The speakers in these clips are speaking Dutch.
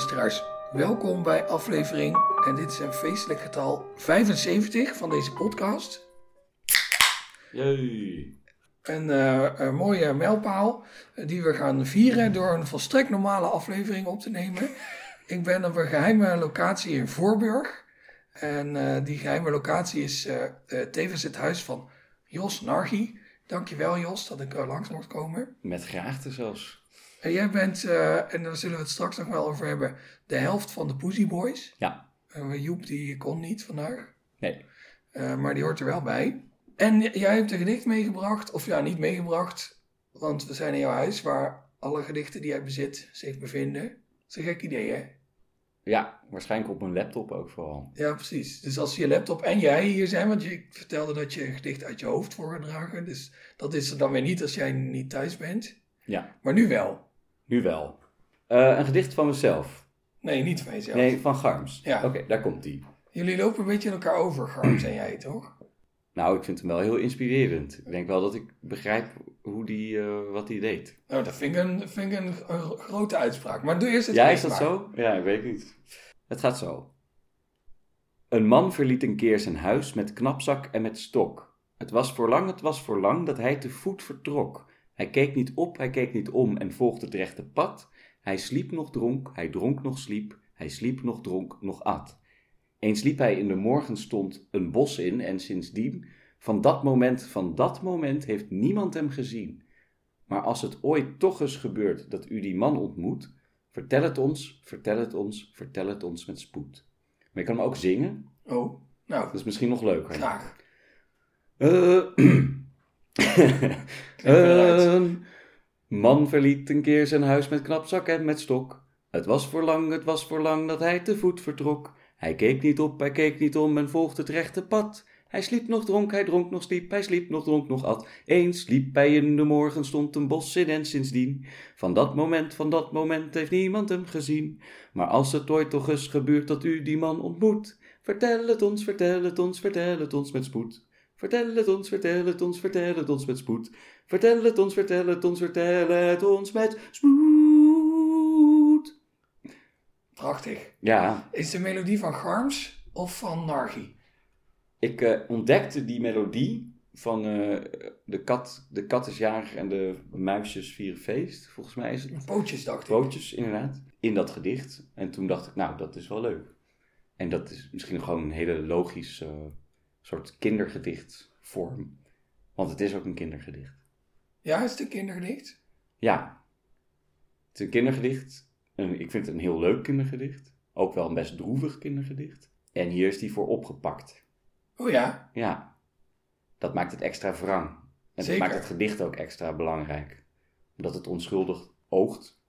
luisteraars. Welkom bij aflevering, en dit is een feestelijk getal, 75 van deze podcast. Jee. Een, eh, een mooie mijlpaal eh, die we gaan vieren door een volstrekt normale aflevering op te nemen. Ik ben op een geheime locatie in Voorburg. En eh, die geheime locatie is tevens het huis van Jos Nargi. Dankjewel Jos dat ik er langs mocht komen. Met graagte zelfs. En jij bent, eh, en daar zullen we het straks nog wel over hebben, de helft van de Pussy Boys. Ja. Eh, Joep die kon niet vandaag, Nee. eh, maar die hoort er wel bij. En jij hebt een gedicht meegebracht, of ja, niet meegebracht, want we zijn in jouw huis waar alle gedichten die jij bezit zich bevinden. Dat is een gek idee, hè? Ja, waarschijnlijk op mijn laptop ook vooral. Ja, precies. Dus als je laptop en jij hier zijn, want je vertelde dat je een gedicht uit je hoofd voorgedragen, dus dat is er dan weer niet als jij niet thuis bent. Ja, Maar nu wel. Nu wel. Eh, een gedicht van mezelf. Nee, niet van jezelf. Nee, van Garms. Ja. Oké, daar komt die. Jullie lopen een beetje in elkaar over, Garms en jij, toch? Nou, ik vind hem wel heel inspirerend. Ik denk wel dat ik begrijp hoe die, eh, wat hij deed. Nou, dat vind ik een, vind ik een, grote uitspraak. Maar doe eerst het Ja, is dat maar. zo? Ja, ik weet het niet. Het gaat zo. Een man verliet een keer zijn huis met knapzak en met stok. Het was voor lang, het was voor lang dat hij te voet vertrok. Hij keek niet op, hij keek niet om en volgde het rechte pad. Hij sliep nog dronk, hij dronk nog sliep, hij sliep nog dronk nog at. Eens liep hij in de morgenstond een bos in en sindsdien, van dat moment, van dat moment heeft niemand hem gezien. Maar als het ooit toch eens gebeurt dat u die man ontmoet, vertel het ons, vertel het ons, vertel het ons met spoed. Maar je kan hem ook zingen, Oh, nou, dat is misschien nog leuker. graag. Eh, eruit. een man verliet een keer zijn huis met knapzak en met stok. Het was voor lang, het was voor lang dat hij te voet vertrok. Hij keek niet op, hij keek niet om en volgde het rechte pad. Hij sliep nog dronk, hij dronk nog sliep, hij sliep nog dronk nog at. Eens liep hij in de morgen, stond een bos in en sindsdien. Van dat moment, van dat moment heeft niemand hem gezien. Maar als het ooit toch eens gebeurt dat u die man ontmoet, vertel het ons, vertel het ons, vertel het ons met spoed. Vertel het ons, vertel het ons, vertel het ons met spoed. Vertel het ons, vertel het ons, vertel het ons met spoed. Prachtig. Ja, Is de melodie van Garms of van Nargi? ik eh, ontdekte die melodie van eh, de, kat, de kat is jarig en de muisjes vieren feest. Volgens mij is het Pootjes, dacht ik. Pootjes, inderdaad. In dat gedicht. En toen dacht ik, nou, dat is wel leuk. En dat is misschien gewoon een hele logische eh, soort kindergedichtvorm. Want het is ook een kindergedicht. Ja, is het een kindergedicht? Ja, het is een kindergedicht. En ik vind het een heel leuk kindergedicht. Ook wel een best droevig kindergedicht. En hier is die voor opgepakt. Oh ja, Ja, dat maakt het extra wrang. En dat maakt het gedicht ook extra belangrijk. Omdat het onschuldig oogt.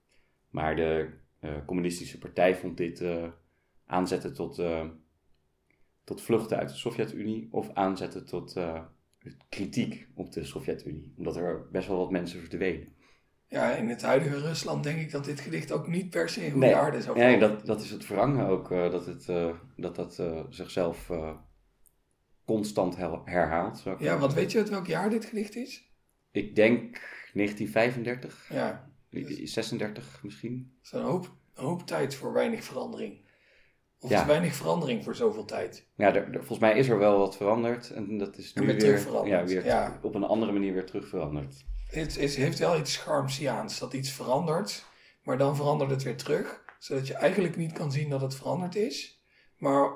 Maar de eh, communistische partij vond dit eh, aanzetten tot, eh, tot vluchten uit de Sovjet-Unie. Of aanzetten tot kritiek op de Sovjet-Unie. Omdat er best wel wat mensen verdwenen. ja, in het huidige Rusland denk ik dat dit gedicht ook niet per se in goede aarde zou Nee, dat, dat is het wrangen ook. eh, dat het, eh, dat, dat eh, zichzelf constant her- herhaalt. Ja, zeggen. want weet je uit welk jaar dit gedicht is? Ik denk 1935. Ja, 36 misschien. dat is een hoop, een hoop tijd voor weinig verandering. Of Ja. is weinig verandering voor zoveel tijd? Ja, er, er- volgens mij is er wel wat veranderd. En dat is nu weer weer, Ja, weer ja. op een andere manier weer terug veranderd. Het is, heeft wel iets Garmsiaans, dat iets verandert, maar dan verandert het weer terug. Zodat je eigenlijk niet kan zien dat het veranderd is. Maar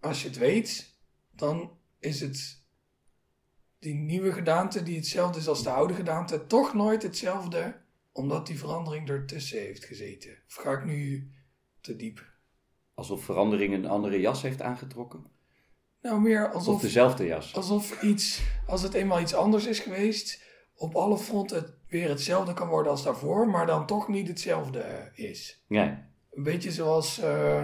als je het weet, dan is het die nieuwe gedaante, die hetzelfde is als de oude gedaante, toch nooit hetzelfde, omdat die verandering ertussen heeft gezeten. Of ga ik nu te diep? Alsof verandering een andere jas heeft aangetrokken. Nou, meer Of alsof, dezelfde jas. alsof iets, als het eenmaal iets anders is geweest, op alle fronten het weer hetzelfde kan worden als daarvoor, maar dan toch niet hetzelfde eh, is. Ja, Een beetje zoals eh,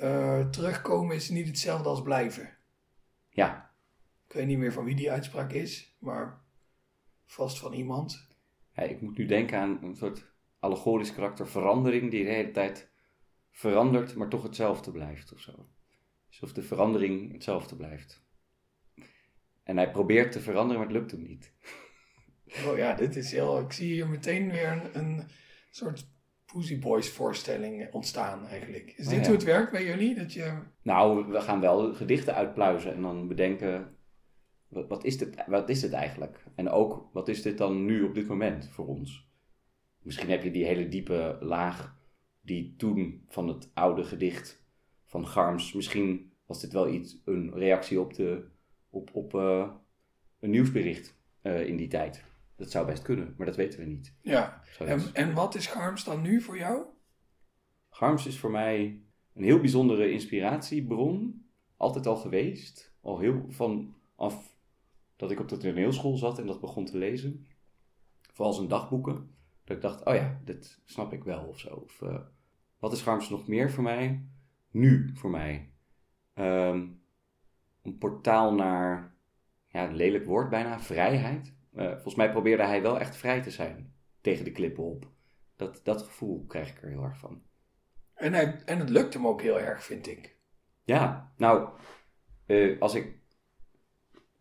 eh, terugkomen is niet hetzelfde als blijven. ja. Ik weet niet meer van wie die uitspraak is, maar vast van iemand. Ja, ik moet nu denken aan een soort allegorisch karakter verandering die de hele tijd verandert, maar toch hetzelfde blijft of zo. Alsof de verandering hetzelfde blijft. En hij probeert te veranderen, maar het lukt hem niet. Oh ja, dit is heel. Ik zie hier meteen weer een, een soort Pussy Boys voorstelling ontstaan eigenlijk. Is Oh, dit ja. hoe het werkt bij jullie? Dat je... Nou, we gaan wel gedichten uitpluizen en dan bedenken, wat, wat, is dit, wat is dit eigenlijk? En ook, wat is dit dan nu op dit moment voor ons? Misschien heb je die hele diepe laag die toen van het oude gedicht van Garms, misschien was dit wel iets, een reactie op, de, op, op eh, een nieuwsbericht eh, in die tijd. Dat zou best kunnen, maar dat weten we niet. Ja. En, en wat is Garms dan nu voor jou? Garms is voor mij een heel bijzondere inspiratiebron. Altijd al geweest. Al heel vanaf dat ik op de toneelschool zat en dat begon te lezen. Vooral zijn dagboeken. Dat ik dacht, oh ja, dit snap ik wel of zo. Of, eh, wat is Garms nog meer voor mij? Nu voor mij. Ehm, een portaal naar, ja, een lelijk woord bijna, vrijheid. Eh, volgens mij probeerde hij wel echt vrij te zijn tegen de klippen op. Dat, dat gevoel krijg ik er heel erg van. En, hij, en het lukt hem ook heel erg, vind ik. Ja, nou, eh, als ik.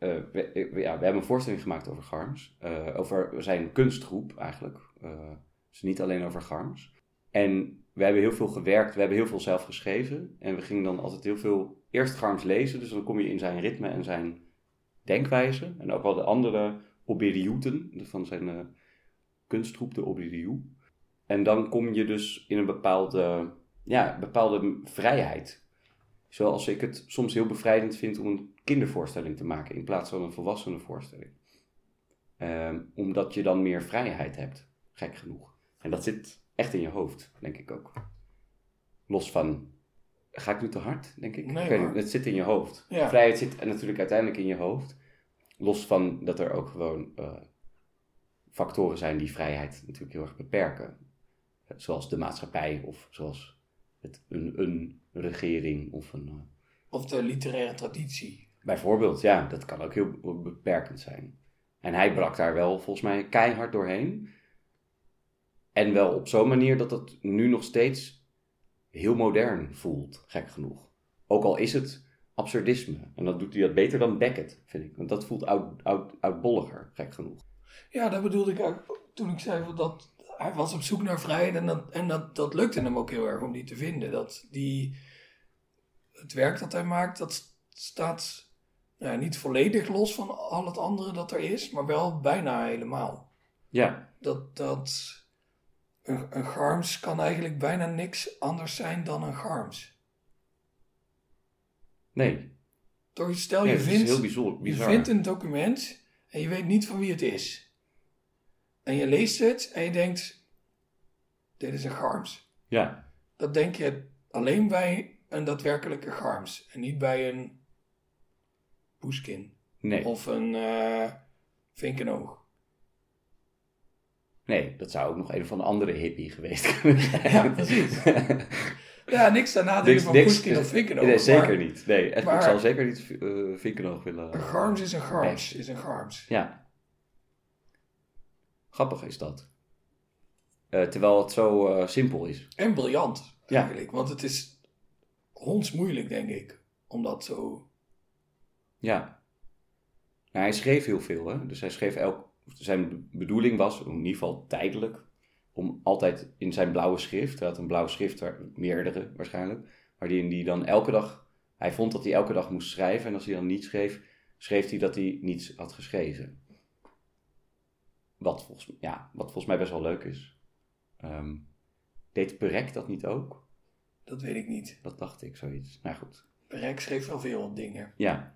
Eh, we, eh, ja, we hebben een voorstelling gemaakt over Garms. eh, over zijn kunstgroep eigenlijk. dus niet alleen over Garms. En we hebben heel veel gewerkt, we hebben heel veel zelf geschreven. En we gingen dan altijd heel veel eerst Garms lezen. Dus dan kom je in zijn ritme en zijn denkwijze. En ook wel de andere Obediuten van zijn kunstgroep, de Obediu. En dan kom je dus in een bepaalde, ja, bepaalde vrijheid. Zoals ik het soms heel bevrijdend vind om een kindervoorstelling te maken in plaats van een volwassenenvoorstelling. Ehm, omdat je dan meer vrijheid hebt, gek genoeg. En dat zit echt in je hoofd, denk ik ook. Los van, ga ik nu te hard, denk ik? Nee, het zit in je hoofd. Ja. Vrijheid zit natuurlijk uiteindelijk in je hoofd. Los van dat er ook gewoon eh, factoren zijn die vrijheid natuurlijk heel erg beperken. Zoals de maatschappij of zoals het, een, een regering of een... eh, Of de literaire traditie. Bijvoorbeeld, ja, dat kan ook heel beperkend zijn. En hij brak daar wel volgens mij keihard doorheen. En wel op zo'n manier dat het nu nog steeds heel modern voelt, gek genoeg. Ook al is het absurdisme. En dan doet hij dat beter dan Beckett, vind ik. Want dat voelt oud, oud, oudbolliger, gek genoeg. Ja, dat bedoelde ik ook toen ik zei dat hij was op zoek naar vrijheid en, dat, en dat, dat lukte hem ook heel erg om die te vinden. Dat die, het werk dat hij maakt, dat staat ja, niet volledig los van al het andere dat er is, maar wel bijna helemaal. Ja, Dat, dat een, een Garms kan eigenlijk bijna niks anders zijn dan een Garms. nee. Toch, stel nee je vindt, heel bizar. je vindt een document en je weet niet van wie het is. En je leest het en je denkt, dit is een Garms. Ja, Dat denk je alleen bij een daadwerkelijke Garms. En niet bij een Poeskin. nee. Of een eh Vinkenoog. Nee, dat zou ook nog een van de andere hippie geweest kunnen zijn. Ja, precies. Ja, niks nadele Niks- van Poeskin of Vinkenoog. Nee, zeker maar niet. Nee, ik zal zeker niet uh, Vinkenoog willen... Een Garms is een Garms. Is een Garms. Ja. Grappig is dat. Eh, terwijl het zo simpel is. En briljant, Ja. eigenlijk. Want het is hondsmoeilijk, denk ik. Om dat zo... Ja. Nou, hij schreef heel veel, hè. Dus hij schreef elk... Zijn bedoeling was, in ieder geval tijdelijk, om altijd in zijn blauwe schrift, hij had een blauwe schrift, meerdere waarschijnlijk, maar die, die dan elke dag, hij vond dat hij elke dag moest schrijven en als hij dan niet schreef, schreef hij dat hij niets had geschreven. Wat volgens, ja, wat volgens mij best wel leuk is. Ehm, deed Perec dat niet ook? Dat weet ik niet. Dat dacht ik, zoiets. Nou goed. Perec schreef wel veel dingen. Ja,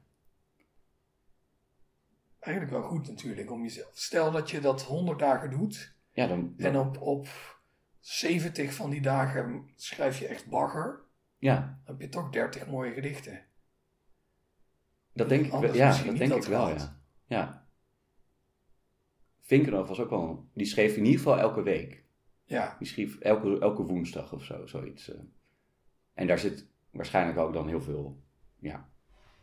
Eigenlijk wel goed natuurlijk. Om jezelf... Stel dat je dat 100 dagen doet. ja dan, dan- En op, op 70 van die dagen schrijf je echt bagger. ja, Dan heb je toch 30 mooie gedichten. Dat denk ik wel. Ja, dat denk ik wel, ja. ja. Vinkenoog was ook wel... Die schreef in ieder geval elke week. Ja, Die schreef elke, elke woensdag of zo, zoiets. eh. En daar zit waarschijnlijk ook dan heel veel, ja,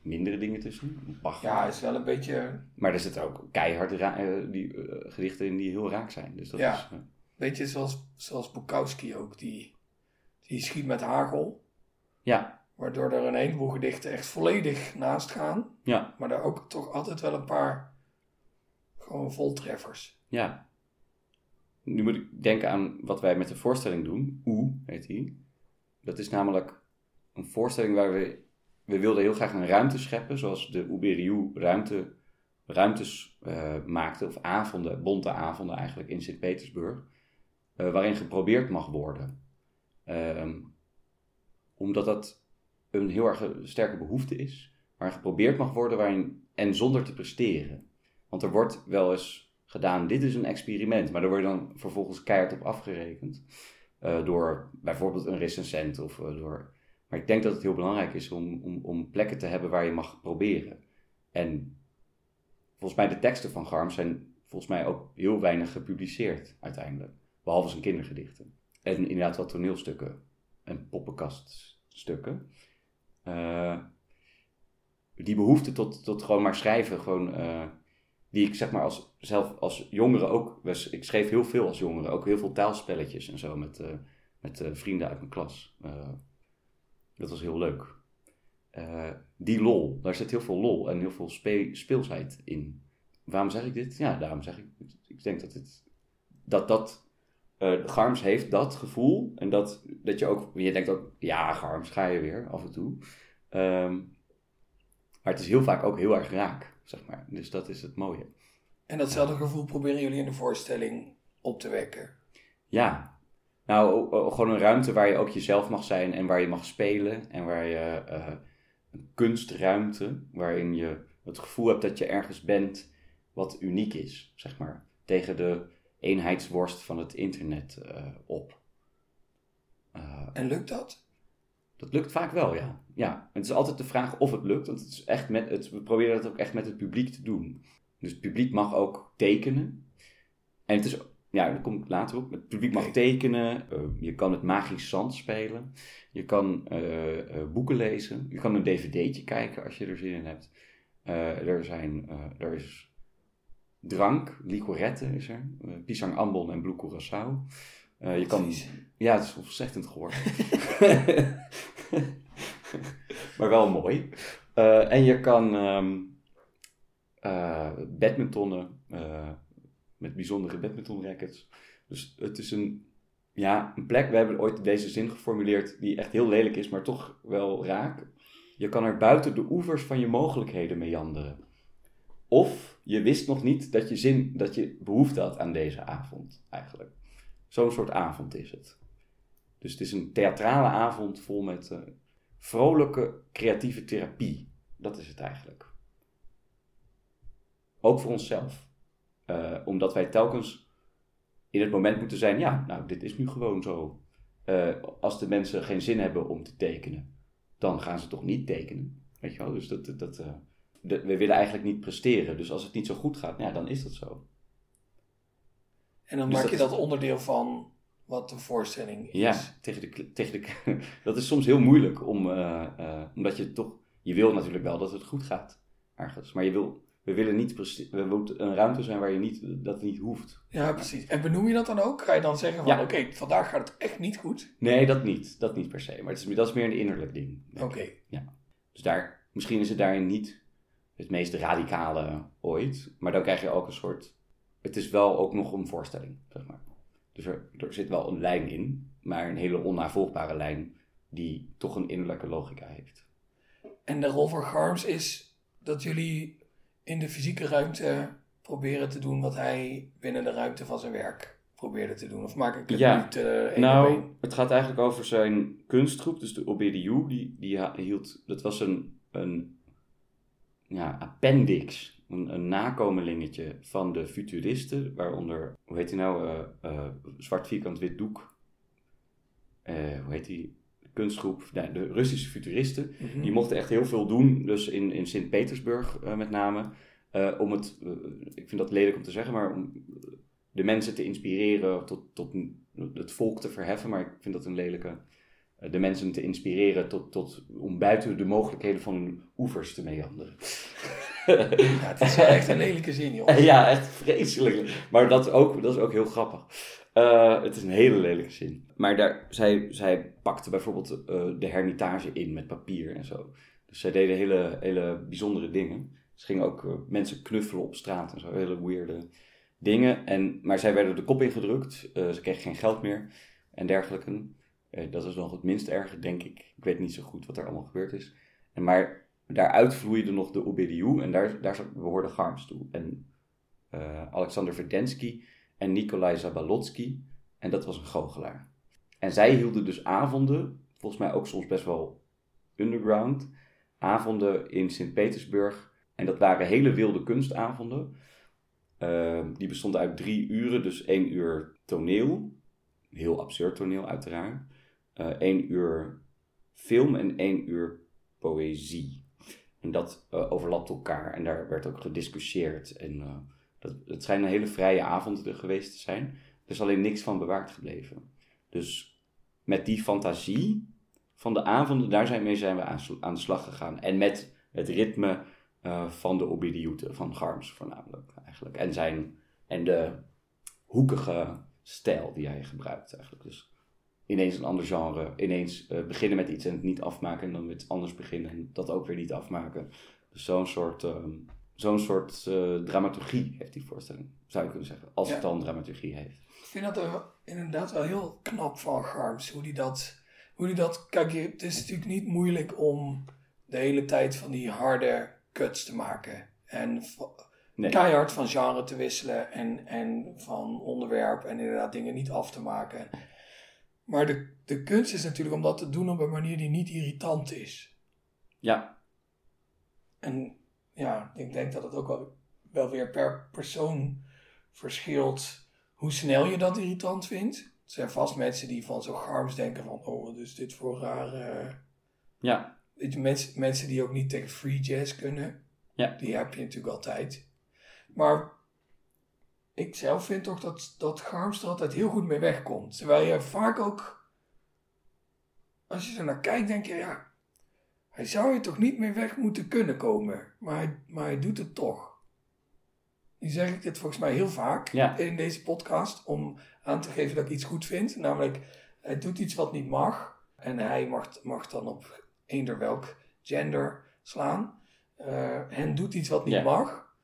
mindere dingen tussen. Bach. ja is wel een beetje, Maar er zitten ook keihard eh, die, eh, gedichten in die heel raak zijn. Dus dat Ja. is... eh, beetje zoals, zoals Bukowski ook. Die, die schiet met hagel. ja, Waardoor er een heleboel gedichten echt volledig naast gaan. ja, Maar daar ook toch altijd wel een paar gewoon voltreffers. ja. nu moet ik denken aan wat wij met de voorstelling doen. Oe heet die. Dat is namelijk een voorstelling waar we... We wilden heel graag een ruimte scheppen, zoals de Uberiu ruimte, ruimtes uh, maakte, of avonden, bonte avonden eigenlijk, in Sint-Petersburg, uh, waarin geprobeerd mag worden. Uh, omdat dat een heel erg sterke behoefte is, waar geprobeerd mag worden waarin, en zonder te presteren. Want er wordt wel eens gedaan, dit is een experiment, maar daar word je dan vervolgens keihard op afgerekend. Uh, door bijvoorbeeld een recensent of door. Maar ik denk dat het heel belangrijk is om, om, om plekken te hebben waar je mag proberen. En volgens mij de teksten van Garms zijn volgens mij ook heel weinig gepubliceerd uiteindelijk. Behalve zijn kindergedichten. En inderdaad wat toneelstukken en poppenkaststukken. Uh, die behoefte tot, tot gewoon maar schrijven, gewoon die ik zeg maar als, zelf als jongere ook, ik schreef heel veel als jongere, ook heel veel taalspelletjes en zo met, uh, met vrienden uit mijn klas. Dat was heel leuk. die lol, daar zit heel veel lol en heel veel spe speelsheid in. Waarom zeg ik dit? Ja, daarom zeg ik, ik denk dat het, dat dat, Garms heeft dat gevoel en dat, dat je ook, je denkt ook, ja Garms, ga je weer af en toe. Um, maar het is heel vaak ook heel erg raak zeg maar. Dus dat is het mooie. En datzelfde gevoel proberen jullie in de voorstelling op te wekken? Ja. Nou, gewoon een ruimte waar je ook jezelf mag zijn en waar je mag spelen. En waar je uh, een kunstruimte, waarin je het gevoel hebt dat je ergens bent wat uniek is, zeg maar. Tegen de eenheidsworst van het internet uh, op. Uh, en lukt dat? Dat lukt vaak wel, ja. ja. Het is altijd de vraag of het lukt, want het is echt met het, we proberen dat ook echt met het publiek te doen. Dus het publiek mag ook tekenen. En het is, ja, daar kom ik later op. Het publiek mag tekenen, uh, je kan het magisch zand spelen, je kan uh, uh, boeken lezen, je kan een dvd'tje kijken als je er zin in hebt. er, zijn, er is drank, licorette is er, pisang ambon en blue curaçao. Je kan, ja, het is ontzettend gehoord. maar wel mooi. En je kan um, uh, badmintonnen met bijzondere badmintonrackets. Dus het is een, ja, een plek. We hebben ooit deze zin geformuleerd die echt heel lelijk is, maar toch wel raak. Je kan er buiten de oevers van je mogelijkheden meanderen. Of je wist nog niet dat je, zin, dat je behoefte had aan deze avond, eigenlijk. Zo'n soort avond is het. Dus het is een theatrale avond vol met uh, vrolijke creatieve therapie. Dat is het eigenlijk. Ook voor onszelf. Uh, omdat wij telkens in het moment moeten zijn, ja, nou, dit is nu gewoon zo. Uh, als de mensen geen zin hebben om te tekenen, dan gaan ze toch niet tekenen. Weet je wel? Dus dat, dat, de, we willen eigenlijk niet presteren. Dus als het niet zo goed gaat, ja, dan is dat zo. En dan dus maak je dat onderdeel van wat de voorstelling is. Ja, tegen de, tegen de, dat is soms heel moeilijk, om, omdat je toch, je wil natuurlijk wel dat het goed gaat ergens, maar je wil, we willen niet, we moeten een ruimte zijn waar je niet, dat niet hoeft. Ja, precies. En benoem je dat dan ook? Ga je dan zeggen van, ja. oké, vandaag gaat het echt niet goed? Nee, dat niet, dat niet per se, maar het is, dat is meer een innerlijk ding. Oké. Ja. Dus daar, misschien is het daarin niet het meest radicale ooit, maar dan krijg je ook een soort het is wel ook nog een voorstelling, zeg maar. Dus er, er zit wel een lijn in, maar een hele onnavolgbare lijn die toch een innerlijke logica heeft. En de rol van Garms is dat jullie in de fysieke ruimte proberen te doen wat hij binnen de ruimte van zijn werk probeerde te doen? Of maak ik het ja, niet uh, Nou, het gaat eigenlijk over zijn kunstgroep, dus de OBDU, die, die hield, dat was een, een ja, appendix een, een nakomelingetje van de futuristen, waaronder, hoe heet hij nou, uh, uh, zwart vierkant wit doek. Hoe heet die? Kunstgroep, de, de Russische futuristen. Mm -hmm. Die mochten echt heel veel doen, dus in, in Sint-Petersburg met name. om het, ik vind dat lelijk om te zeggen, maar om de mensen te inspireren tot, tot het volk te verheffen. Maar ik vind dat een lelijke de mensen te inspireren tot, tot, om buiten de mogelijkheden van hun oevers te meanderen. Ja, het is wel echt een lelijke zin, joh. Ja, echt vreselijk. Maar dat ook, dat is ook heel grappig. Uh, het is een hele lelijke zin. Maar daar, zij, zij pakte bijvoorbeeld uh, de hermitage in met papier en zo. Dus zij deden hele, hele bijzondere dingen. Ze gingen ook uh, mensen knuffelen op straat en zo. Hele weirde dingen. En, maar zij werden de kop ingedrukt. Ze kregen geen geld meer en dergelijke. Dat is nog het minst erge, denk ik. Ik weet niet zo goed wat er allemaal gebeurd is. En, maar daaruit vloeide nog de OBDU en daar, daar behoorde Garms toe. En Alexander Verdensky en Nikolai Zabalotsky. En dat was een goochelaar. En zij hielden dus avonden, volgens mij ook soms best wel underground, avonden in Sint-Petersburg. En dat waren hele wilde kunstavonden. Uh, die bestonden uit drie uren, dus één uur toneel. Heel absurd toneel, uiteraard. Uh, uur film en één uur poëzie. En dat uh, overlapt elkaar. En daar werd ook gediscussieerd. En dat, het schijnen hele vrije avonden geweest te zijn. Er is alleen niks van bewaard gebleven. Dus met die fantasie van de avonden, daar zijn, mee zijn we aan, aan de slag gegaan. En met het ritme uh, van de Obidiute, van Garms voornamelijk eigenlijk. En, zijn, en de hoekige stijl die hij gebruikt eigenlijk. Dus ineens een ander genre, ineens uh, beginnen met iets en het niet afmaken en dan met anders beginnen en dat ook weer niet afmaken. Dus zo'n soort, uh, zo'n soort dramaturgie heeft die voorstelling, zou je kunnen zeggen, als het dan dramaturgie heeft. Ik vind dat inderdaad wel heel knap van Garms, hoe die dat... Hoe die dat kijk, het is natuurlijk niet moeilijk om de hele tijd van die harde cuts te maken. En nee. keihard van genre te wisselen en, en van onderwerp en inderdaad dingen niet af te maken. Maar de, de kunst is natuurlijk om dat te doen op een manier die niet irritant is. Ja. En ja, ik denk dat het ook wel, wel weer per persoon verschilt hoe snel je dat irritant vindt. Er zijn vast mensen die van zo garms denken van, oh, wat is dit voor rare... Ja. Weet je, mensen, mensen die ook niet tegen free jazz kunnen. Ja. Die heb je natuurlijk altijd. Maar ik zelf vind toch dat, dat Garms er altijd heel goed mee wegkomt. Terwijl je vaak ook, als je er naar kijkt, denk je, ja, hij zou er toch niet mee weg moeten kunnen komen. Maar hij, maar hij doet het toch. Nu zeg ik dit volgens mij heel vaak in deze podcast, om aan te geven dat ik iets goed vind. Namelijk, hij doet iets wat niet mag. En hij mag, mag dan op eender welk gender slaan. Uh, en doet iets wat niet mag.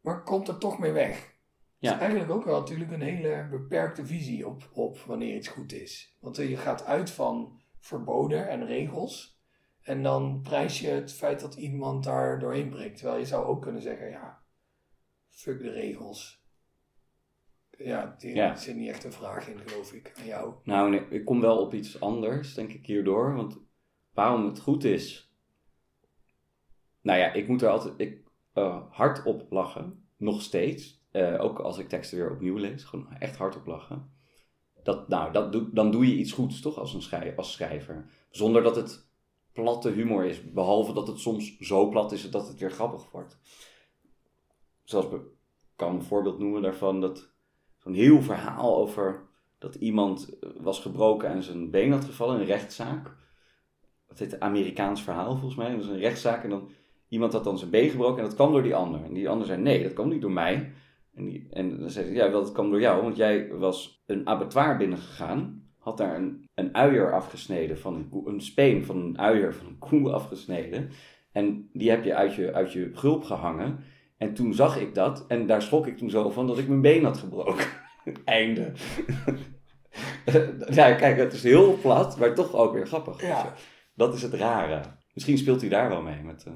Maar komt er toch mee weg. Ja. Dat is eigenlijk ook wel natuurlijk een hele beperkte visie op, op wanneer iets goed is. Want je gaat uit van verboden en regels. En dan prijs je het feit dat iemand daar doorheen breekt. Terwijl je zou ook kunnen zeggen, ja, fuck de regels. Ja, die ja. zit niet echt een vraag in, geloof ik, aan jou. Nou, nee, ik kom wel op iets anders, denk ik, hierdoor. Want waarom het goed is. Nou ja, ik moet er altijd ik, uh, hard op lachen, nog steeds. Uh, ook als ik teksten weer opnieuw lees, gewoon echt hard op lachen. Dat, nou, dat doe, dan doe je iets goeds, toch, als, een schrijver, als schrijver. Zonder dat het platte humor is. Behalve dat het soms zo plat is dat het weer grappig wordt. Zoals, ik kan een voorbeeld noemen daarvan, dat zo'n heel verhaal over dat iemand was gebroken en zijn been had gevallen een rechtszaak. Dat heet een Amerikaans verhaal volgens mij. Dat is een rechtszaak en dan iemand had dan zijn been gebroken en dat kwam door die ander. En die ander zei, nee, dat kwam niet door mij. En, die, en dan zei hij, ja, wel, dat kwam door jou, want jij was een abattoir binnengegaan. Had daar een, een uier afgesneden, van een, een speen van een uier van een koe afgesneden. En die heb je uit je, uit je gulp gehangen. En toen zag ik dat en daar schrok ik toen zo van dat ik mijn been had gebroken. Einde. ja, kijk, het is heel plat, maar toch ook weer grappig. Ja. Dat is het rare. Misschien speelt hij daar wel mee met uh,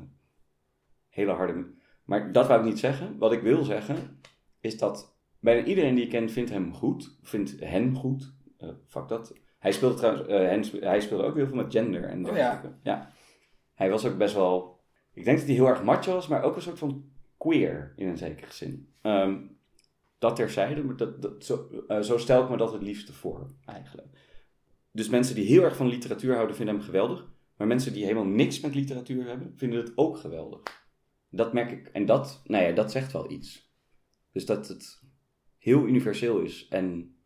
hele harde. Maar dat wou ik niet zeggen. Wat ik wil zeggen is dat bijna iedereen die ik ken vindt hem goed, vindt hen goed. Uh, fuck dat. Hij speelde trouwens, uh, hen, hij speelde ook heel veel met gender en oh, ja. ja. Hij was ook best wel. Ik denk dat hij heel erg macho was, maar ook een soort van queer in een zekere zin. Um, dat terzijde, maar dat, dat, zo, uh, zo stel ik me dat het liefste voor, eigenlijk. Dus mensen die heel erg van literatuur houden, vinden hem geweldig. Maar mensen die helemaal niks met literatuur hebben, vinden het ook geweldig. Dat merk ik. En dat, nou ja, dat zegt wel iets. Dus dat het heel universeel is en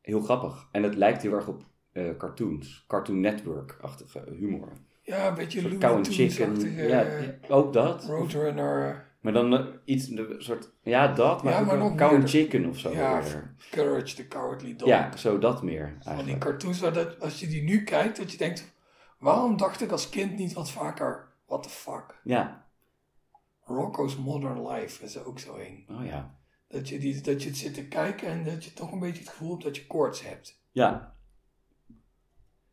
heel grappig. En het lijkt heel erg op uh, cartoons. Cartoon Network-achtige humor. Ja, een beetje Looney Chicken. Ja, ook dat. Roadrunner. Maar dan uh, iets, een soort, ja dat, maar, ja, maar ook Cow Chicken of zo. Ja, Courage the Cowardly Dog. Ja, zo dat meer eigenlijk. Van die cartoons, waar dat, als je die nu kijkt, dat je denkt, waarom dacht ik als kind niet wat vaker, what the fuck? Ja. Rocco's Modern Life is er ook zo een. Oh ja. Dat je, die, dat je het zit te kijken en dat je toch een beetje het gevoel hebt dat je koorts hebt. Ja,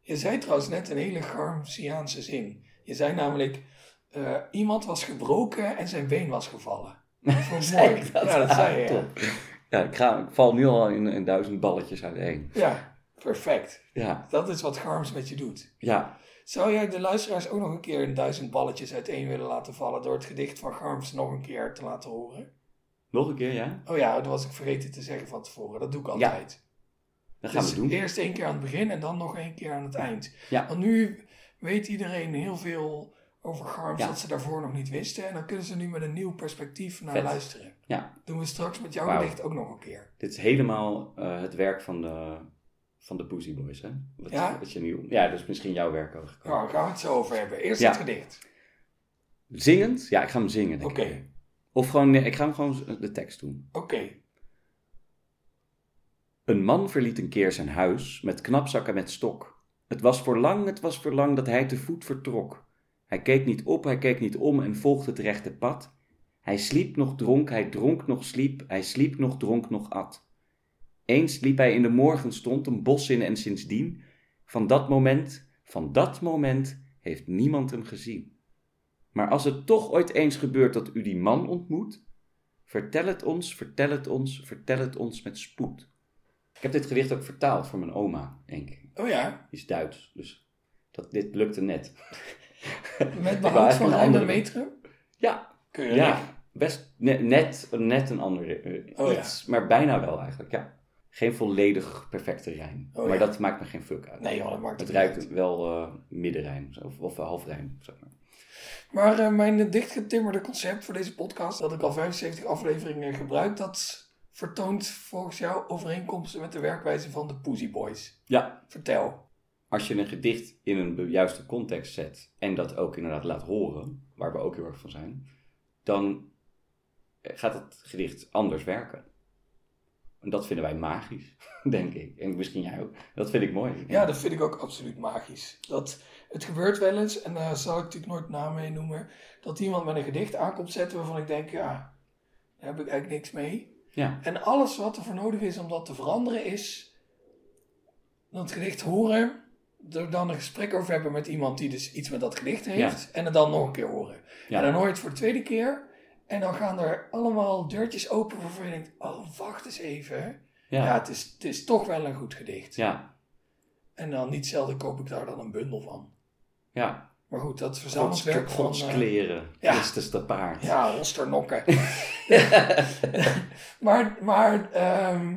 Je zei trouwens net een hele Garmsiaanse zin. Je zei namelijk, eh, iemand was gebroken en zijn been was gevallen. Dat vond mooi. dat? Ja, dat zei je. ja. Top. Ja, ik, ga, ik val nu al in, in duizend balletjes uiteen. Ja, perfect. Ja, Dat is wat Garms met je doet. ja. Zou jij de luisteraars ook nog een keer een duizend balletjes uiteen willen laten vallen door het gedicht van Garms nog een keer te laten horen? Nog een keer, ja? Oh ja, dat was ik vergeten te zeggen van tevoren. Dat doe ik altijd. Dat gaan Dus we doen. eerst één keer aan het begin en dan nog één keer aan het eind. Ja. Want nu weet iedereen heel veel over Garms Ja. dat ze daarvoor nog niet wisten. En dan kunnen ze nu met een nieuw perspectief naar Vet. luisteren. Ja, Doen we straks met jouw gedicht ook nog een keer. dit is helemaal eh, het werk van de, van de Boozy Boys, hè? Wat, Ja? wat je nu, ja, dat is misschien jouw werk ook. Nou, daar gaan we het zo over hebben. Eerst Ja. het gedicht. Zingend? Ja, ik ga hem zingen. denk Oké. Of gewoon, nee, ik ga hem gewoon de tekst doen. Oké. Een man verliet een keer zijn huis met knapzak en met stok. Het was voor lang, het was voor lang dat hij te voet vertrok. Hij keek niet op, hij keek niet om en volgde het rechte pad. Hij sliep nog dronk, hij dronk nog sliep, hij sliep nog dronk nog at. Eens liep hij in de morgenstond een bos in en sindsdien, van dat moment, van dat moment, heeft niemand hem gezien. Maar als het toch ooit eens gebeurt dat u die man ontmoet, vertel het ons, vertel het ons, vertel het ons met spoed. Ik heb dit gedicht ook vertaald voor mijn oma, denk ik. Oh ja, Die is Duits, dus dat, dit lukte net. met behoud van een andere- metrum. Ja, Kun je ja best ne- net, net een andere. eh, Oh ja. iets, maar bijna wel eigenlijk, ja. Geen volledig perfecte rijm. Oh maar ja. dat maakt me geen fuck uit. Nee joh, dat maakt Het ruikt uit. wel eh middenrijm, of, of halfrijm. Zeg maar. Maar eh, mijn dichtgetimmerde concept voor deze podcast, dat ik al 75 afleveringen gebruik, dat vertoont volgens jou overeenkomsten met de werkwijze van de Pussy Boys. Ja, Vertel. als je een gedicht in een juiste context zet en dat ook inderdaad laat horen, waar we ook heel erg van zijn, dan gaat het gedicht anders werken. En dat vinden wij magisch, denk ik. En misschien jij ook. Dat vind ik mooi. Ja, dat vind ik ook absoluut magisch. Dat, het gebeurt wel eens, en daar zal ik natuurlijk nooit naam mee noemen, dat iemand met een gedicht aankomt zetten waarvan ik denk, ja, daar heb ik eigenlijk niks mee. Ja, En alles wat er voor nodig is om dat te veranderen is dat gedicht horen, er dan een gesprek over hebben met iemand die dus iets met dat gedicht heeft, en het dan nog een keer horen. Ja. En dan hoor je het voor de tweede keer, en dan gaan er allemaal deurtjes open waarvan je denkt, oh, wacht eens even. Ja, ja, het, is, het is toch wel een goed gedicht. ja, En dan niet zelden koop ik daar dan een bundel van. ja. Maar goed, dat Gods, verzamelwerk van... Eh, kleren, ja. Christus paard. Ja, rosternokken. maar maar ehm,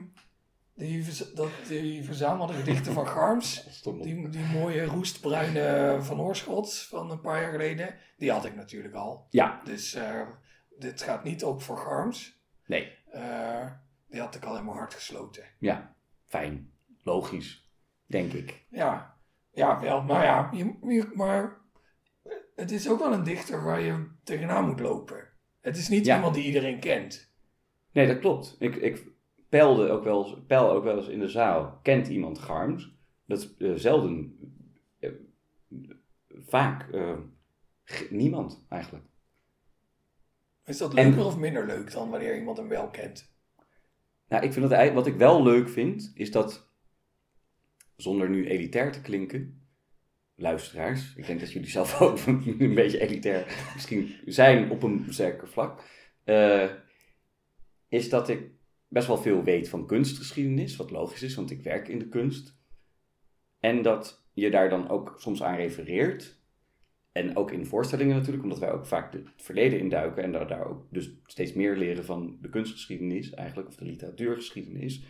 die, dat, die verzamelde gedichten van Garms, die, die mooie roestbruine van Oorschot van een paar jaar geleden, die had ik natuurlijk al. Ja, Dus eh, dit gaat niet op voor Garms. nee, Eh, die had ik al mijn hart gesloten. ja, fijn, logisch, denk ik. Ja, ja wel. Maar ja, je, je- maar het is ook wel een dichter waar je tegenaan moet lopen. Het is niet Ja. iemand die iedereen kent. Nee, dat klopt. Ik, ik peilde ook wel eens, peil ook wel eens in de zaal. Kent iemand Garms? Dat is eh, zelden, eh, vaak, niemand eigenlijk. Is dat En- leuker of minder leuk dan wanneer iemand hem wel kent? Nou, ik vind dat wat ik wel leuk vind, is dat, zonder nu elitair te klinken, luisteraars, ik denk dat jullie zelf ook een beetje elitair misschien zijn op een zeker vlak, eh, is dat ik best wel veel weet van kunstgeschiedenis, wat logisch is, want ik werk in de kunst. En dat je daar dan ook soms aan refereert. En ook in voorstellingen natuurlijk, omdat wij ook vaak het verleden induiken en daar, daar ook dus steeds meer leren van de kunstgeschiedenis eigenlijk, of de literatuurgeschiedenis.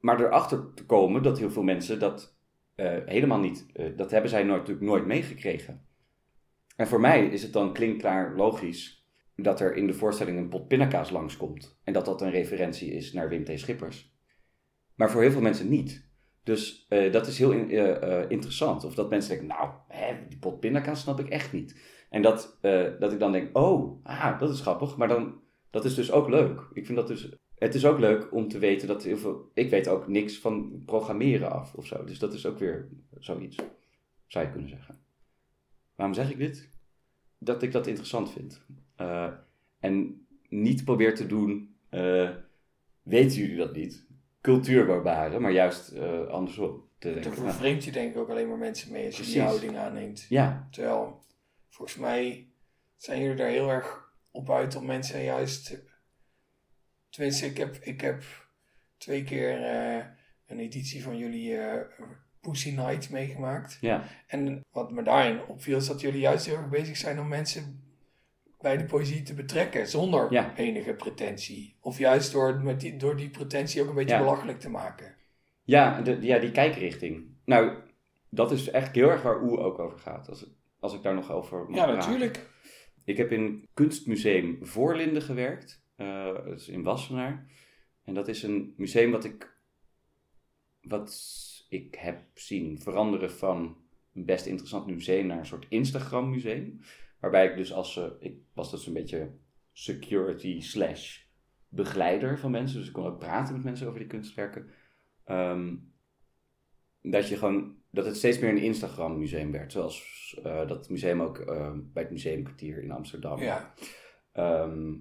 Maar erachter te komen dat heel veel mensen dat eh, helemaal niet, eh, dat hebben zij nooit, natuurlijk nooit meegekregen. En voor mij is het dan klinkklaar logisch dat er in de voorstelling een pot pindakaas langskomt. En dat dat een referentie is naar Wim T. Schippers. Maar voor heel veel mensen niet. Dus eh, dat is heel eh, eh, interessant. Of dat mensen denken, nou, hè, die pot pindakaas snap ik echt niet. En dat, dat ik dan denk, oh, ah, dat is grappig. Maar dan, dat is dus ook leuk. Ik vind dat dus, het is ook leuk om te weten dat heel veel, ik weet ook niks van programmeren af of zo. Dus dat is ook weer zoiets, zou je kunnen zeggen. Waarom zeg ik dit? dat ik dat interessant vind. En niet probeer te doen, weten jullie dat niet? Cultuurbarbaren, maar juist eh, andersom. Te denken, Daar vervreemd je denk ik ook alleen maar mensen mee als je die houding aanneemt. ja, Terwijl, volgens mij zijn jullie daar heel erg op uit om mensen juist... Tenminste, ik heb, ik heb twee keer eh, een editie van jullie eh, Pussy Night meegemaakt. ja, En wat me daarin opviel is dat jullie juist heel erg bezig zijn om mensen bij de poëzie te betrekken zonder Ja. enige pretentie. Of juist door, met die, door die pretentie ook een beetje Ja. belachelijk te maken. ja, de, ja, die kijkrichting. Nou, dat is echt heel erg waar Oeh ook over gaat. Als, als ik daar nog over mag Ja, praten. natuurlijk. Ik heb in Kunstmuseum Voorlinden gewerkt. eh, dat is in Wassenaar. En dat is een museum wat ik, wat ik heb zien veranderen van een best interessant museum naar een soort Instagram museum. Waarbij ik dus als, eh, ik was dus een beetje security slash begeleider van mensen. Dus ik kon ook praten met mensen over die kunstwerken. Ehm, dat je gewoon, dat het steeds meer een Instagram museum werd. Zoals eh, dat museum ook eh, bij het museumkwartier in Amsterdam. Ja, Ehm,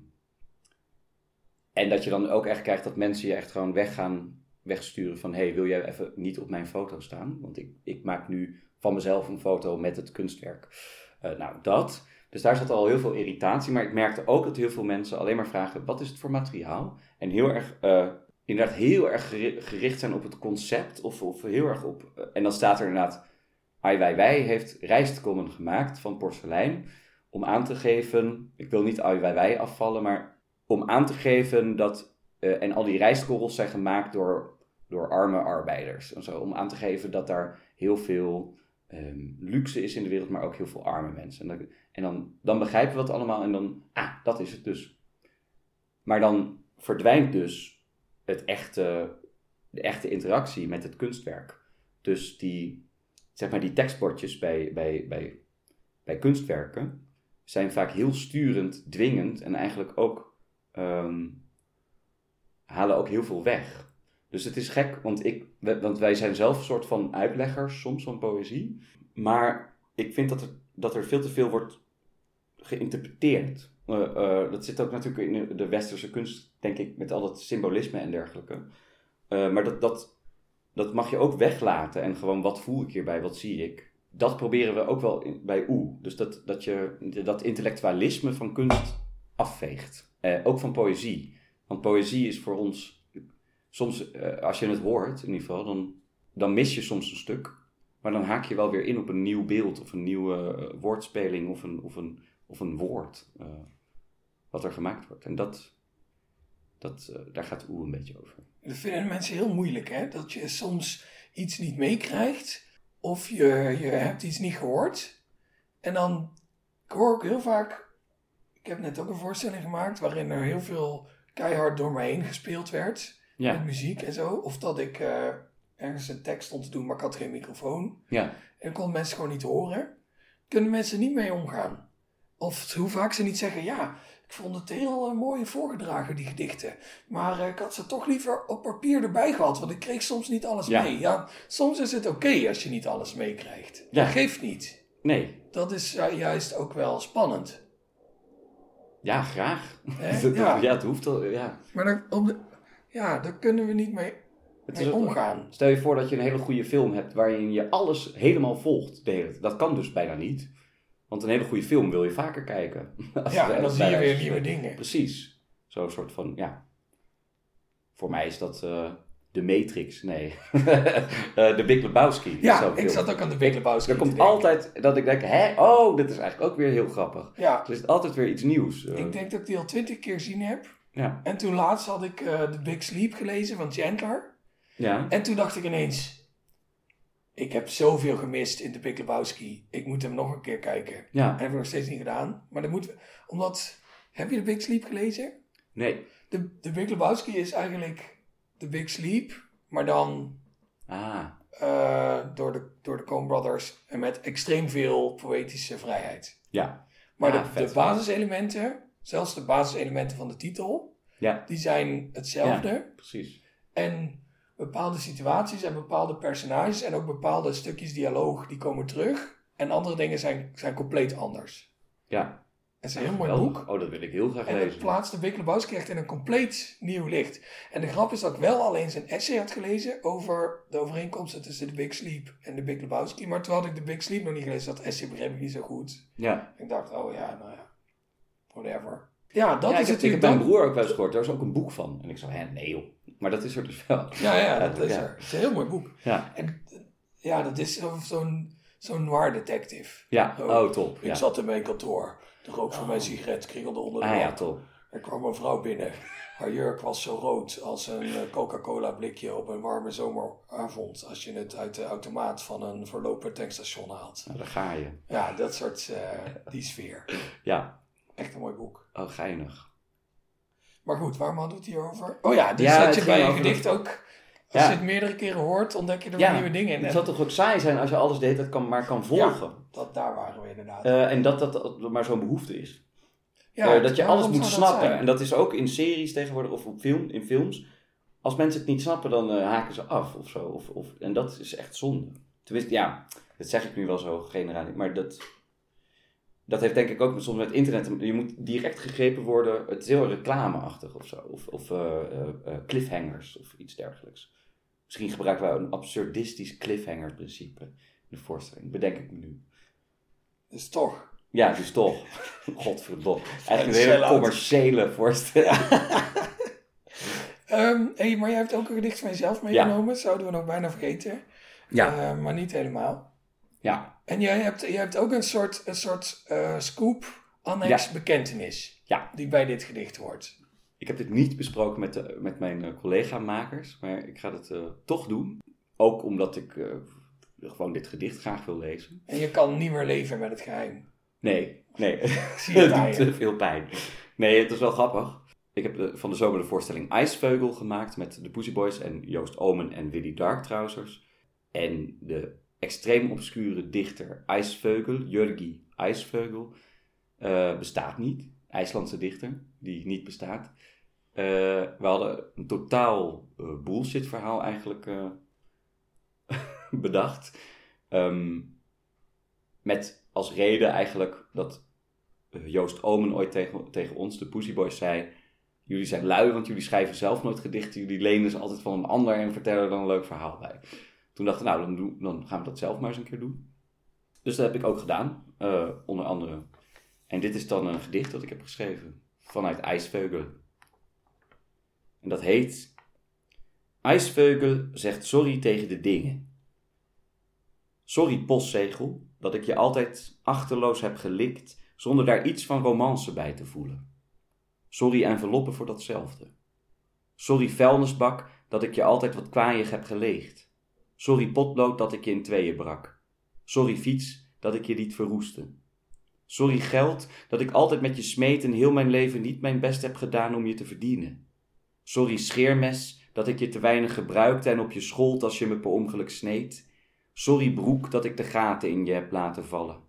en dat je dan ook echt krijgt dat mensen je echt gewoon weggaan, wegsturen van... hey, wil jij even niet op mijn foto staan? Want ik, ik maak nu van mezelf een foto met het kunstwerk. Eh, nou, dat. Dus daar zat al heel veel irritatie. Maar ik merkte ook dat heel veel mensen alleen maar vragen... wat is het voor materiaal? En heel erg... eh, inderdaad heel erg geri- gericht zijn op het concept. Of, of heel erg op... eh, en dan staat er inderdaad... Ai Weiwei heeft rijstkommen gemaakt van porselein om aan te geven, ik wil niet Ai Weiwei afvallen, maar om aan te geven dat, en al die rijstkorrels zijn gemaakt door, door arme arbeiders. En zo, om aan te geven dat daar heel veel ehm, luxe is in de wereld, maar ook heel veel arme mensen. En, dat- en dan, dan begrijpen we het allemaal en dan, ah, dat is het dus. Maar dan verdwijnt dus het echte, de echte interactie met het kunstwerk. Dus die, zeg maar, die tekstbordjes bij, bij, bij, bij kunstwerken zijn vaak heel sturend, dwingend en eigenlijk ook ehm, halen ook heel veel weg. Dus het is gek, want, ik, want wij zijn zelf een soort van uitleggers soms van poëzie. Maar ik vind dat er, dat er veel te veel wordt geïnterpreteerd. Eh, eh, dat zit ook natuurlijk in de- westerse kunst, denk ik, met al dat symbolisme en dergelijke. Eh, maar dat, dat, dat mag je ook weglaten en gewoon wat voel ik hierbij, wat zie ik. Dat proberen we ook wel bij Oeh. Dus dat, dat je dat intellectualisme van kunst afveegt. Ook van poëzie. Want poëzie is voor ons, soms eh, als je het hoort in ieder geval, dan, dan mis je soms een stuk. Maar dan haak je wel weer in op een nieuw beeld of een nieuwe eh, woordspeling of een, of een, of een woord eh, wat er gemaakt wordt. En dat, dat, daar gaat Oeh een beetje over. dat vinden mensen heel moeilijk, hè? Dat je soms iets niet meekrijgt. Of je, je hebt iets niet gehoord. En dan, ik hoor ook heel vaak... Ik heb net ook een voorstelling gemaakt waarin er heel veel keihard door me heen gespeeld werd. Met Ja, muziek en zo. Of dat ik eh, ergens een tekst stond te doen, maar ik had geen microfoon. ja, En kon mensen gewoon niet horen. Kunnen mensen niet mee omgaan. Of hoe vaak ze niet zeggen, ja, ik vond het heel eh, mooi voorgedragen, die gedichten. Maar eh, ik had ze toch liever op papier erbij gehad, want ik kreeg soms niet alles Ja. mee. Ja, soms is het oké als je niet alles meekrijgt. Ja. Dat geeft niet. nee, Dat is juist ook wel spannend. ja, graag. Ja. ja, het hoeft al, ja. Maar op de, ja, daar kunnen we niet mee, Het mee omgaan. Stel je voor dat je een hele goede film hebt waarin je alles helemaal volgt. De hele, dat kan dus bijna niet. Want een hele goede film wil je vaker kijken. Ja, en dan zie je weer nieuwe dingen. Precies. Zo'n soort van, ja. Voor mij is dat eh de Matrix. Nee. Eh, de Big Lebowski. Ja, ik zat ook aan de Big Lebowski Er komt altijd dat ik denk, hè, oh, dit is eigenlijk ook weer heel grappig. Ja, Er is altijd weer iets nieuws. eh. ik denk dat ik die al twintig keer gezien heb. Ja. En toen laatst had ik eh The Big Sleep gelezen van Chandler. Ja. En toen dacht ik ineens... Ik heb zoveel gemist in The Big Lebowski. Ik moet hem nog een keer kijken. Ja. En heb ik nog steeds niet gedaan. Maar dan moeten we... Omdat... Heb je The Big Sleep gelezen? Nee. De, The Big Lebowski is eigenlijk The Big Sleep. Maar dan Ah. eh, door, de, door de Coen Brothers. En met extreem veel poëtische vrijheid. Ja. Maar Ah, de, vet. de basiselementen... Zelfs de basiselementen van de titel... Ja, Die zijn hetzelfde. precies. En bepaalde situaties en bepaalde personages en ook bepaalde stukjes dialoog die komen terug. En andere dingen zijn, zijn compleet anders. Ja. Het is een heel mooi boek. Oh, dat wil ik heel graag En het lezen. plaatst de Big Lebowski echt in een compleet nieuw licht. En de grap is dat ik wel alleen zijn essay had gelezen over de overeenkomsten tussen de Big Sleep en de Big Lebowski. Maar toen had ik de Big Sleep nog niet gelezen, dat essay begreep ik niet zo goed. Ja. Ik dacht, oh ja, nou ja, whatever. Ja, dat ja, is ik, heb, ik heb mijn broer ook wel eens gehoord. Daar is ook een boek van. En ik zo, hè, nee joh. Maar dat is er dus wel. Ja, ja, dat is er. Het is een heel mooi boek. Ja. En ja, dat is zo- zo'n zo'n noir detective. Ja, Oh, oh top. Ik zat in mijn kantoor. De rook van mijn sigaret kriegelde onder de Ah ja, top. Er kwam een vrouw binnen. Haar jurk was zo rood als een eh, Coca-Cola blikje op een warme zomeravond. Als je het uit de automaat van een verlopen tankstation haalt. Nou, daar ga je. Ja, dat soort, eh, die sfeer. Ja. Echt een mooi boek. Oh, geinig. Maar goed, waarom hadden we het hier over? Oh ja, dus Ja, dat je bij een over- gedicht ook... Als Ja. je het meerdere keren hoort, ontdek je er Ja, nieuwe dingen in. Het zou toch ook saai zijn als je alles deed dat kan, maar kan volgen. dat, daar waren we inderdaad. Eh, en dat, dat dat maar zo'n behoefte is. ja, Eh, dat je alles moet dat snappen. En dat is ook in series tegenwoordig of op film, in films. Als mensen het niet snappen, dan eh, haken ze af of zo. Of, of, en dat is echt zonde. Tenminste, ja, dat zeg ik nu wel zo generaal. Maar dat, dat heeft denk ik ook soms met internet. Je moet direct gegrepen worden. Het is heel reclameachtig of zo. Of, of eh, eh, eh, cliffhangers of iets dergelijks. Misschien gebruiken wij een absurdistisch cliffhanger principe in de voorstelling. Bedenk ik me nu. Dus toch. Ja, dus toch. Godverdomme. Eigenlijk een hele commerciële voorstelling. Ehm, hey, maar jij hebt ook een gedicht van jezelf meegenomen. Zouden we nog bijna vergeten. Ja. Maar niet helemaal. Ja. En jij hebt, jij hebt ook een soort, een soort eh, scoop, annex, Ja. bekentenis. Ja. Die bij dit gedicht hoort. Ik heb dit niet besproken met, de, met mijn eh, collega-makers, maar ik ga het eh, toch doen. Ook omdat ik eh, gewoon dit gedicht graag wil lezen. En je kan niet meer leven met het geheim. Nee, nee. Zie je het doet te veel pijn. Nee, het is wel grappig. Ik heb de- van de zomer de voorstelling IJsveugel gemaakt met de Pussy Boys en Joost Omen en Willy Dark Trousers. En de extreem obscure dichter IJsveugel, Jurgi IJsveugel, eh, bestaat niet. IJslandse dichter, die niet bestaat. Eh, we hadden een totaal eh, bullshit verhaal eigenlijk bedacht. Ehm, met als reden eigenlijk dat Joost Omen ooit tegen, tegen ons, de Pussy Boys, zei... Jullie zijn lui, want jullie schrijven zelf nooit gedichten. Jullie lenen ze altijd van een ander en vertellen er dan een leuk verhaal bij. Toen dachten we, nou, dan, dan gaan we dat zelf maar eens een keer doen. Dus dat heb ik ook gedaan, eh, onder andere. En dit is dan een gedicht dat ik heb geschreven vanuit IJsveugel. En dat heet... IJsveugel zegt sorry tegen de dingen. Sorry postzegel, dat ik je altijd achterloos heb gelikt zonder daar iets van romance bij te voelen. Sorry enveloppen voor datzelfde. Sorry vuilnisbak dat ik je altijd wat kwaaiig heb geleegd. Sorry potlood dat ik je in tweeën brak. Sorry fiets dat ik je liet verroesten. Sorry geld dat ik altijd met je smeet en heel mijn leven niet mijn best heb gedaan om je te verdienen. Sorry scheermes dat ik je te weinig gebruikte en op je schold als je me per ongeluk sneed. Sorry broek dat ik de gaten in je heb laten vallen.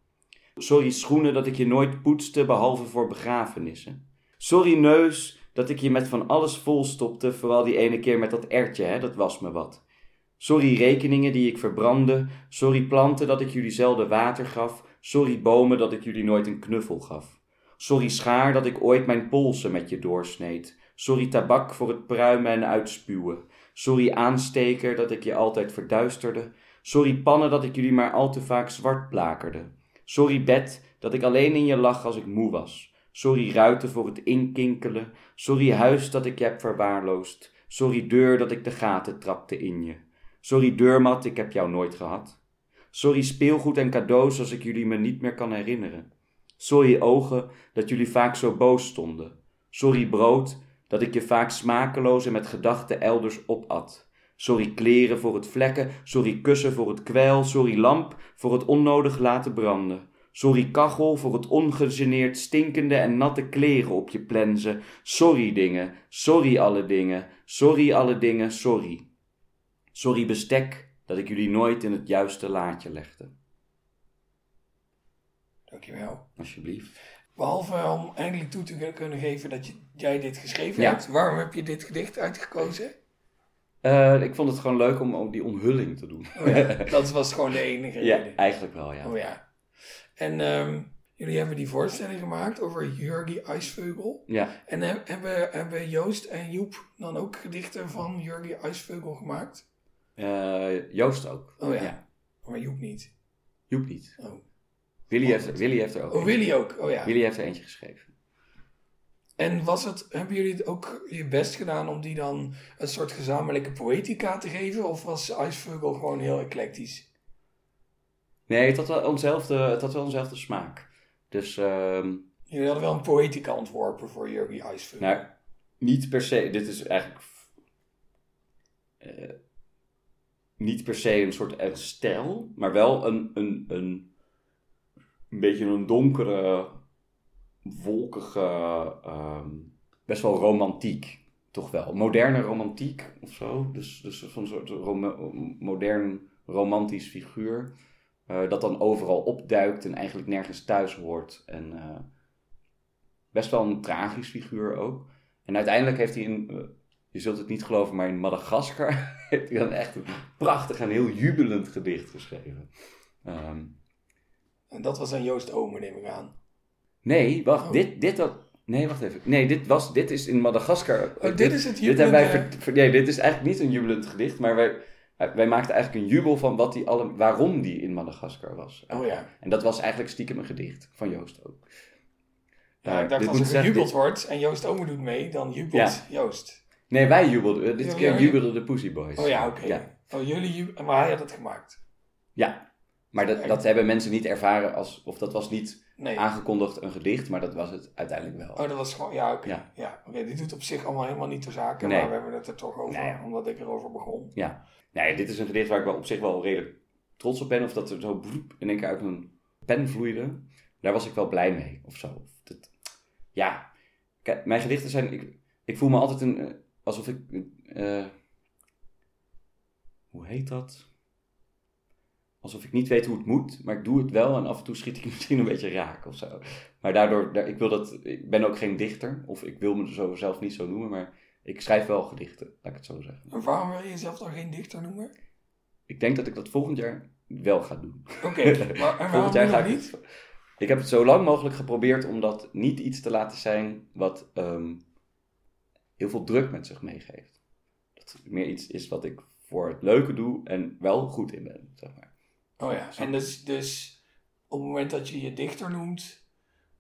Sorry schoenen dat ik je nooit poetste behalve voor begrafenissen. Sorry neus dat ik je met van alles volstopte, vooral die ene keer met dat ertje, hè, dat was me wat. Sorry rekeningen die ik verbrandde. Sorry planten dat ik jullie zelden water gaf. Sorry bomen dat ik jullie nooit een knuffel gaf. Sorry schaar dat ik ooit mijn polsen met je doorsneed. Sorry tabak voor het pruimen en uitspuwen. Sorry aansteker dat ik je altijd verduisterde. Sorry pannen dat ik jullie maar al te vaak zwart blakerde. Sorry bed dat ik alleen in je lag als ik moe was. Sorry ruiten voor het inkinkelen. Sorry huis dat ik je heb verwaarloosd. Sorry deur dat ik de gaten trapte in je. Sorry deurmat, ik heb jou nooit gehad. Sorry speelgoed en cadeaus als ik jullie me niet meer kan herinneren. Sorry ogen dat jullie vaak zo boos stonden. Sorry brood dat ik je vaak smakeloos en met gedachten elders opat. Sorry kleren voor het vlekken, sorry kussen voor het kwijl, sorry lamp voor het onnodig laten branden. Sorry kachel voor het ongegeneerd stinkende en natte kleren op je plensen. Sorry dingen, sorry alle dingen, sorry alle dingen, sorry. Sorry bestek dat ik jullie nooit in het juiste laadje legde. Dankjewel. Alsjeblieft. Behalve om eindelijk toe te kunnen geven dat je, jij dit geschreven Ja. hebt. Waarom heb je dit gedicht uitgekozen? Eh, ik vond het gewoon leuk om, om die omhulling te doen. Oh ja, dat was gewoon de enige Ja, reden. eigenlijk wel, ja. Oh ja. En ehm, jullie hebben die voorstelling gemaakt over Jurgi IJsvogel. Ja, En he- hebben, hebben Joost en Joep dan ook gedichten van Jurgi IJsvogel gemaakt? Eh, Joost ook. Oh ja. Ja. Maar Joep niet. Joep niet. Oh, Willy heeft, Willy heeft er ook oh eentje. Willy ook. Oh ja. Willy heeft er eentje geschreven. En was het, hebben jullie ook je best gedaan om die dan een soort gezamenlijke poëtica te geven? Of was IJsvogel gewoon heel eclectisch? Nee, het had wel eenzelfde, het had wel eenzelfde smaak. Dus, ehm, Jullie hadden wel een poëtica ontworpen voor Jurgi IJsvogel. nou, niet per se, dit is eigenlijk eh, niet per se een soort een stijl, maar wel een, een, een, een beetje een donkere, wolkige, ehm, best wel romantiek, toch wel. Moderne romantiek of zo. Dus, dus van een soort rom- modern romantisch figuur. eh, dat dan overal opduikt en eigenlijk nergens thuis hoort. En eh, best wel een tragisch figuur ook. En uiteindelijk heeft hij in, eh, je zult het niet geloven, maar in Madagaskar heeft hij dan echt een prachtig en heel jubelend gedicht geschreven. Ehm, En dat was aan Joost Omen, neem ik aan. nee, wacht, Oh. dit, dit dat, nee, wacht even. Nee, dit, was, dit is in Madagaskar. Oh, dit is het Dit hebben wij jubelende- ver- ver- nee, dit is eigenlijk niet een jubelend gedicht, maar wij, wij maakten eigenlijk een jubel van wat die alle, waarom die in Madagaskar was. Oh ja. En dat was eigenlijk stiekem een gedicht van Joost ook. Ja, Eh, ik dacht als er gejubeld wordt en Joost Omen doet mee, dan jubelt Ja. Joost. Nee, wij jubelden. Dit Ja, keer jubelden de Pussy Boys. Oh ja, oké. Ja, Oh, jullie maar hij had het gemaakt. ja. maar dat, dat hebben mensen niet ervaren als, of dat was niet Nee. aangekondigd een gedicht, maar dat was het uiteindelijk wel. Oh, dat was gewoon, ja, oké. Ja. Ja. oké, dit doet op zich allemaal helemaal niet ter zake, Nee. maar we hebben het er toch over, Nee, omdat ik erover begon. Ja. Nee, dit is een gedicht waar ik wel op zich wel redelijk trots op ben. Of dat er zo broep in één keer uit een pen vloeide. Daar was ik wel blij mee, of zo. Dat, ja. Kijk, mijn gedichten zijn... Ik, ik voel me altijd een... alsof ik... eh, hoe heet dat? Alsof ik niet weet hoe het moet, maar ik doe het wel en af en toe schiet ik misschien een beetje raak of zo. Maar daardoor, daar- ik, wil dat, ik ben ook geen dichter, of ik wil me zo zelf niet zo noemen, maar ik schrijf wel gedichten, laat ik het zo zeggen. En waarom wil je jezelf dan geen dichter noemen? Ik denk dat ik dat volgend jaar wel ga doen. Oké, maar volgend jaar ga ik niet? het. Ik heb het zo lang mogelijk geprobeerd om dat niet iets te laten zijn wat ehm, heel veel druk met zich meegeeft. Dat het meer iets is wat ik voor het leuke doe en wel goed in ben, zeg maar. Oh ja, en dus, dus op het moment dat je je dichter noemt,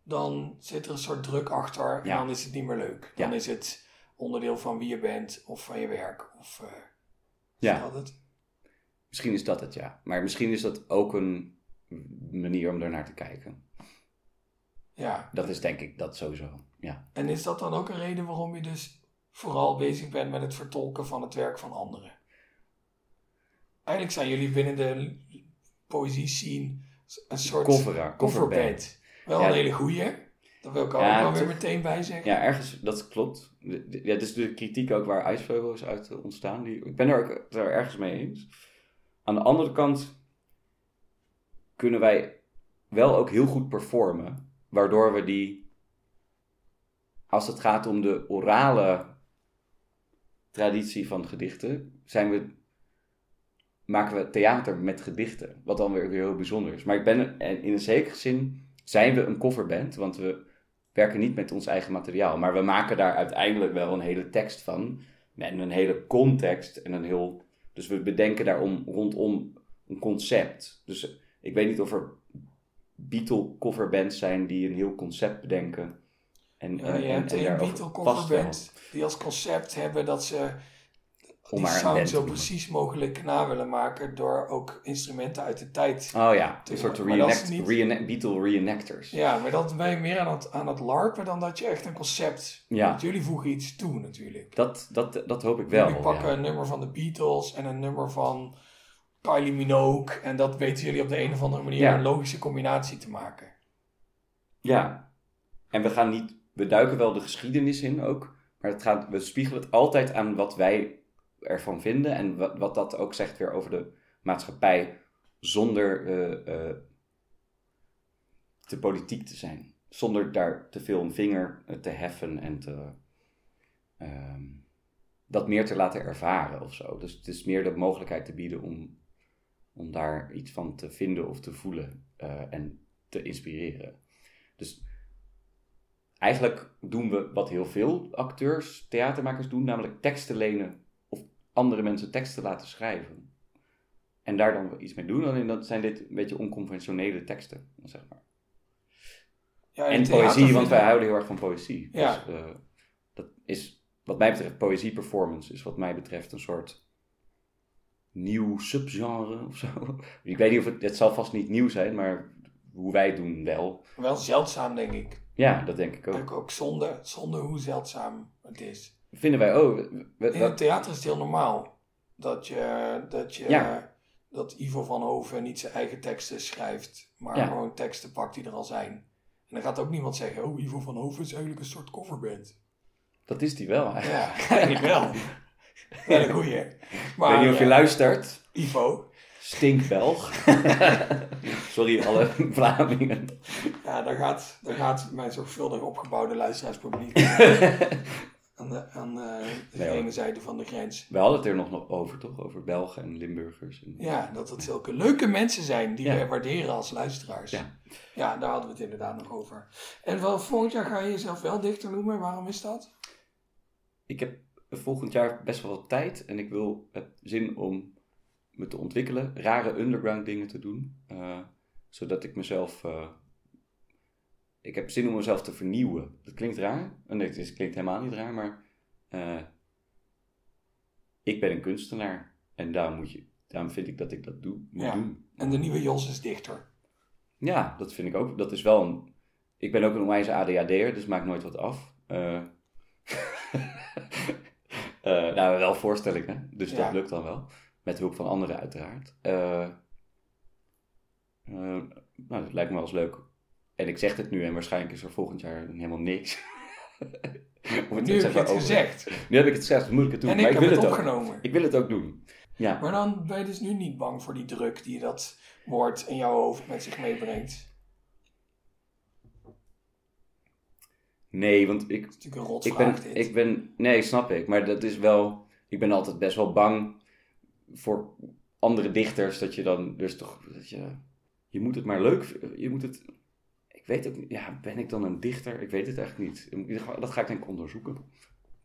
dan zit er een soort druk achter en Ja. dan is het niet meer leuk. Dan Ja. is het onderdeel van wie je bent of van je werk. Of, eh, Ja. is dat het? Misschien is dat het, ja. Maar misschien is dat ook een manier om ernaar te kijken. Ja, Dat is denk ik dat sowieso, ja. en is dat dan ook een reden waarom je dus vooral bezig bent met het vertolken van het werk van anderen? Eigenlijk zijn jullie binnen de poëzie scene een soort Cover, coverband. Wel Ja. een hele goeie. Dat wil ik ook Ja, wel weer meteen bij zeggen. Ja, ergens, dat klopt. Ja, het is de kritiek ook waar IJsvogel is uit ontstaan. Die, ik ben er ook er ergens mee eens. Aan de andere kant kunnen wij wel ook heel goed performen. Waardoor we die, als het gaat om de orale traditie van gedichten, zijn we, maken we theater met gedichten. Wat dan weer, weer heel bijzonder is. Maar ik ben, en in een zekere zin zijn we een coverband, want we werken niet met ons eigen materiaal. Maar we maken daar uiteindelijk wel een hele tekst van. En een hele context en een heel... Dus we bedenken daarom rondom een concept. Dus ik weet niet of er Beatle coverbands zijn die een heel concept bedenken. En, Ja, en, je en- hebt en een daarover Beatle vaststellen. coverband die als concept hebben dat ze Om die sound zo precies mogelijk na willen maken door ook instrumenten uit de tijd. Oh ja, te een soort reenact, niet- reena- Beatle reenactors. Ja, maar dat ben je meer aan het, aan het larpen dan dat je echt een concept... Ja. Want jullie voegen iets toe natuurlijk. Dat, dat, dat hoop ik wel. jullie pakken ja. een nummer van de Beatles en een nummer van Kylie Minogue. En dat weten jullie op de een of andere manier Ja. een logische combinatie te maken. Ja, en we gaan niet, we duiken wel de geschiedenis in ook, maar het gaat, we spiegelen het altijd aan wat wij ervan vinden en wat, wat dat ook zegt weer over de maatschappij, zonder eh, eh, te politiek te zijn, zonder daar te veel een vinger eh, te heffen en te, ehm, dat meer te laten ervaren of zo. Dus het is meer de mogelijkheid te bieden om, om daar iets van te vinden of te voelen en te inspireren. Dus eigenlijk doen we wat heel veel acteurs, theatermakers doen, namelijk teksten lenen of andere mensen teksten laten schrijven. En daar dan iets mee doen. Alleen dan zijn dit een beetje onconventionele teksten, zeg maar. Ja, En poëzie, want wij houden heel erg van poëzie. Ja. Dus, eh, dat is, wat mij betreft, poëzie-performance is wat mij betreft een soort nieuw subgenre of zo. Ik weet niet of het, het zal vast niet nieuw zijn, maar hoe wij het doen wel. Wel zeldzaam, denk ik. Ja, dat denk ik ook. Ook, ook zonde, zonde hoe zeldzaam het is. Vinden wij ook. we- In het theater is het heel normaal dat je, dat je Ja. dat Ivo van Hoven niet zijn eigen teksten schrijft, maar Ja. gewoon teksten pakt die er al zijn. En dan gaat ook niemand zeggen, oh, Ivo van Hoven is eigenlijk een soort coverband. Dat is die wel eigenlijk. Ja, eigenlijk wel. Wel een goeie. Ik Maar, weet niet of je ja, luistert. Ivo, Stinkbelg. Sorry, alle Vlamingen. ja, daar gaat, daar gaat mijn zorgvuldig opgebouwde luisteraarspubliek aan de, aan eh, de Nee, ene zijde van de grens. We hadden het er nog over, toch? Over Belgen en Limburgers. En... Ja, dat het zulke leuke mensen zijn die Ja. wij waarderen als luisteraars. Ja. Ja, daar hadden we het inderdaad nog over. En wel, volgend jaar ga je jezelf wel dichter noemen. Waarom is dat? Ik heb volgend jaar best wel wat tijd en ik wil heb zin om me te ontwikkelen, rare underground dingen te doen, eh, zodat ik mezelf. eh, ik heb zin om mezelf te vernieuwen. Dat klinkt raar. Oh, Nee, het is- klinkt helemaal niet raar, maar eh, ik ben een kunstenaar en daarom, moet je, daarom vind ik dat ik dat doe, moet Ja. doen. En de nieuwe Jos is dichter. Ja, dat vind ik ook. Dat is wel een. Ik ben ook een onwijze ADHD'er, dus maak nooit wat af. Nou, wel voorstellingen, dus Ja. dat lukt dan wel. Met hulp van anderen, uiteraard. Eh, eh, nou, dat lijkt me wel eens leuk. En ik zeg het nu en waarschijnlijk is er volgend jaar helemaal niks. Het Nu heb je het over- gezegd. Nu heb ik het gezegd, dan moet ik het doen. En maar ik ik heb wil het het ook. opgenomen. Ik wil het ook doen. Ja. Maar dan ben je dus nu niet bang voor die druk die dat woord in jouw hoofd met zich meebrengt. Nee, want ik, Dat is natuurlijk een Ik rotsvraag ben, dit. ik ben, nee, snap ik. Maar dat is wel, ik ben altijd best wel bang voor andere dichters. Dat je dan, dus toch, dat je, je moet het maar leuk, je moet het, ik weet ook niet, ja, ben ik dan een dichter? Ik weet het eigenlijk niet. Dat ga ik denk ik onderzoeken.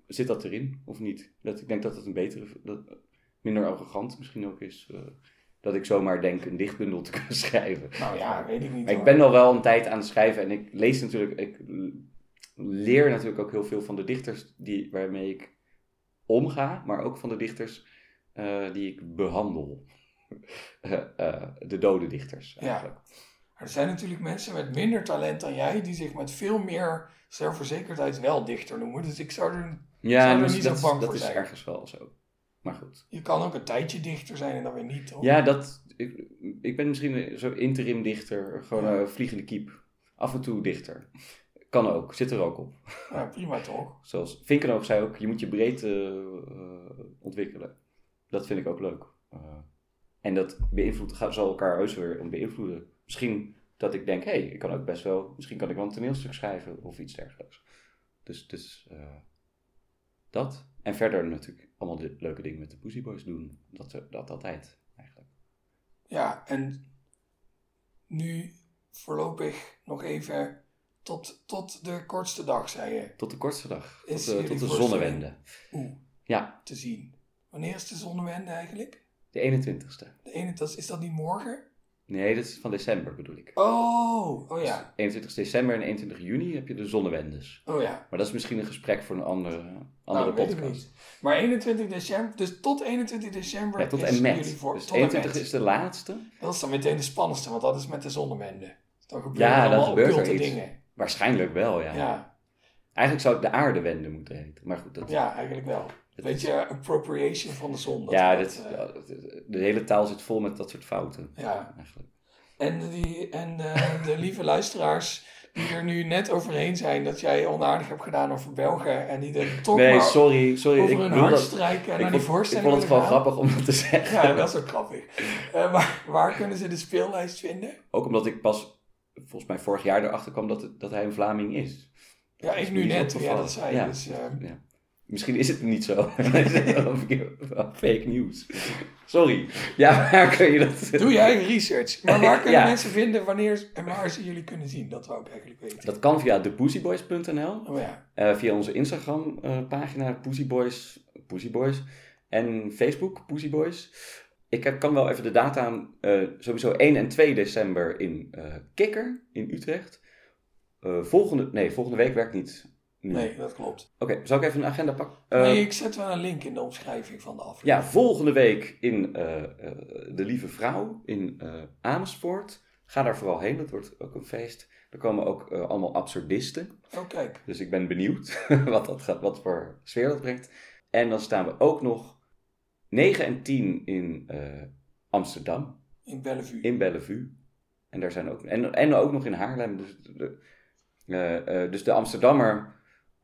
Zit dat erin of niet? Dat, ik denk dat het een betere, dat, minder arrogant misschien ook is. eh, dat ik zomaar denk een dichtbundel te kunnen schrijven. Nou ja, weet ik niet. Maar ik ben al wel een tijd aan het schrijven en ik lees natuurlijk, ik leer natuurlijk ook heel veel van de dichters die, waarmee ik omga, maar ook van de dichters eh, die ik behandel. Eh, eh, de dode dichters Ja. eigenlijk. Maar er zijn natuurlijk mensen met minder talent dan jij die zich met veel meer zelfverzekerdheid wel dichter noemen. Dus ik zou er. Ja, Zou er dus niet zo dat, bang dat voor is zijn. ergens wel zo. Maar goed. Je kan ook een tijdje dichter zijn en dan weer niet. Toch? Ja, dat, ik, ik ben misschien zo interim dichter, gewoon Ja. een vliegende kiep. Af en toe dichter. Kan ook, zit er ook op. Ja, prima toch? Zoals Vinkenoog zei ook, je moet je breedte ontwikkelen. Dat vind ik ook leuk. Eh, en dat beïnvloedt, gaat- zal elkaar heus weer beïnvloeden. Misschien dat ik denk, hé, hey, ik kan ook best wel, misschien kan ik wel een toneelstuk schrijven of iets dergelijks. Dus, dus eh, dat. En verder natuurlijk allemaal de leuke dingen met de Pussy Boys doen. Dat, dat altijd, eigenlijk. Ja, en nu voorlopig nog even tot, tot de kortste dag, zei je. Tot de kortste dag. Is Tot, de- tot de zonnewende. Oeh, Ja, te zien. Wanneer is de zonnewende eigenlijk? de 21ste. De ene, dat, is dat niet morgen? Nee, dat is van december bedoel ik. Oh, oh ja. 21 december en 21 juni heb je de zonnewendes. Oh ja. Maar dat is misschien een gesprek voor een andere, andere nou, weet ik podcast. niet. Maar 21 december, dus tot 21 december Ja, tot is en met. jullie voor, dus tot en 21 met. is de laatste. Dat is dan meteen de spannendste, want dat is met de zonnewende. Dan gebeuren Ja, er dan allemaal gebeurt er iets. dingen. Waarschijnlijk wel, ja. Ja. Eigenlijk zou het de aardewende moeten heten. Maar goed, dat, ja, eigenlijk wel. Dat Weet is- je, appropriation van de zon. dat ja, dit, eh, ja, de hele taal zit vol met dat soort fouten. ja. Eigenlijk. En, die, en eh, de lieve luisteraars die er nu net overheen zijn dat jij onaardig hebt gedaan over Belgen en die er toch Nee, sorry, sorry. over Ik, hun hart strijken en ik, naar die ik vond het gewoon grappig om dat te zeggen. Ja, dat is ook grappig. Eh, maar waar kunnen ze de speellijst vinden? Ook omdat ik pas, volgens mij vorig jaar erachter kwam dat, het- dat hij een Vlaming is. Ja, Dat ik nu niet zo net, jij dat zei. Ja, Dus, ja. Misschien is het niet zo. Fake news. Sorry. Ja, waar kun je dat... Doe eigen research. Maar waar kunnen Ja. mensen vinden wanneer en waar ze jullie kunnen zien? Dat wou ik eigenlijk weten. Dat kan via thepussyboys.nl. Oh ja. eh, via onze Instagram eh, pagina Pussyboys, Pussyboys. En Facebook Pussyboys. Ik heb, kan wel even de data eh, sowieso 1 en 2 december in Kikker in Utrecht. Volgende, nee, volgende week werkt niet. Nee, dat klopt. Oké, zal ik even een agenda pakken? Eh, nee, ik zet wel een link in de omschrijving van de aflevering. Ja, volgende week in eh, eh, De Lieve Vrouw in Amersfoort. Ga daar vooral heen, dat wordt ook een feest. Er komen ook allemaal absurdisten. Oh, kijk. Dus ik ben benieuwd wat, dat gaat, wat voor sfeer dat brengt. En dan staan we ook nog 9 en 10 in Amsterdam, In Bellevue. in Bellevue. En, daar zijn ook, en, en ook nog in Haarlem. Dus de, dus de Amsterdammer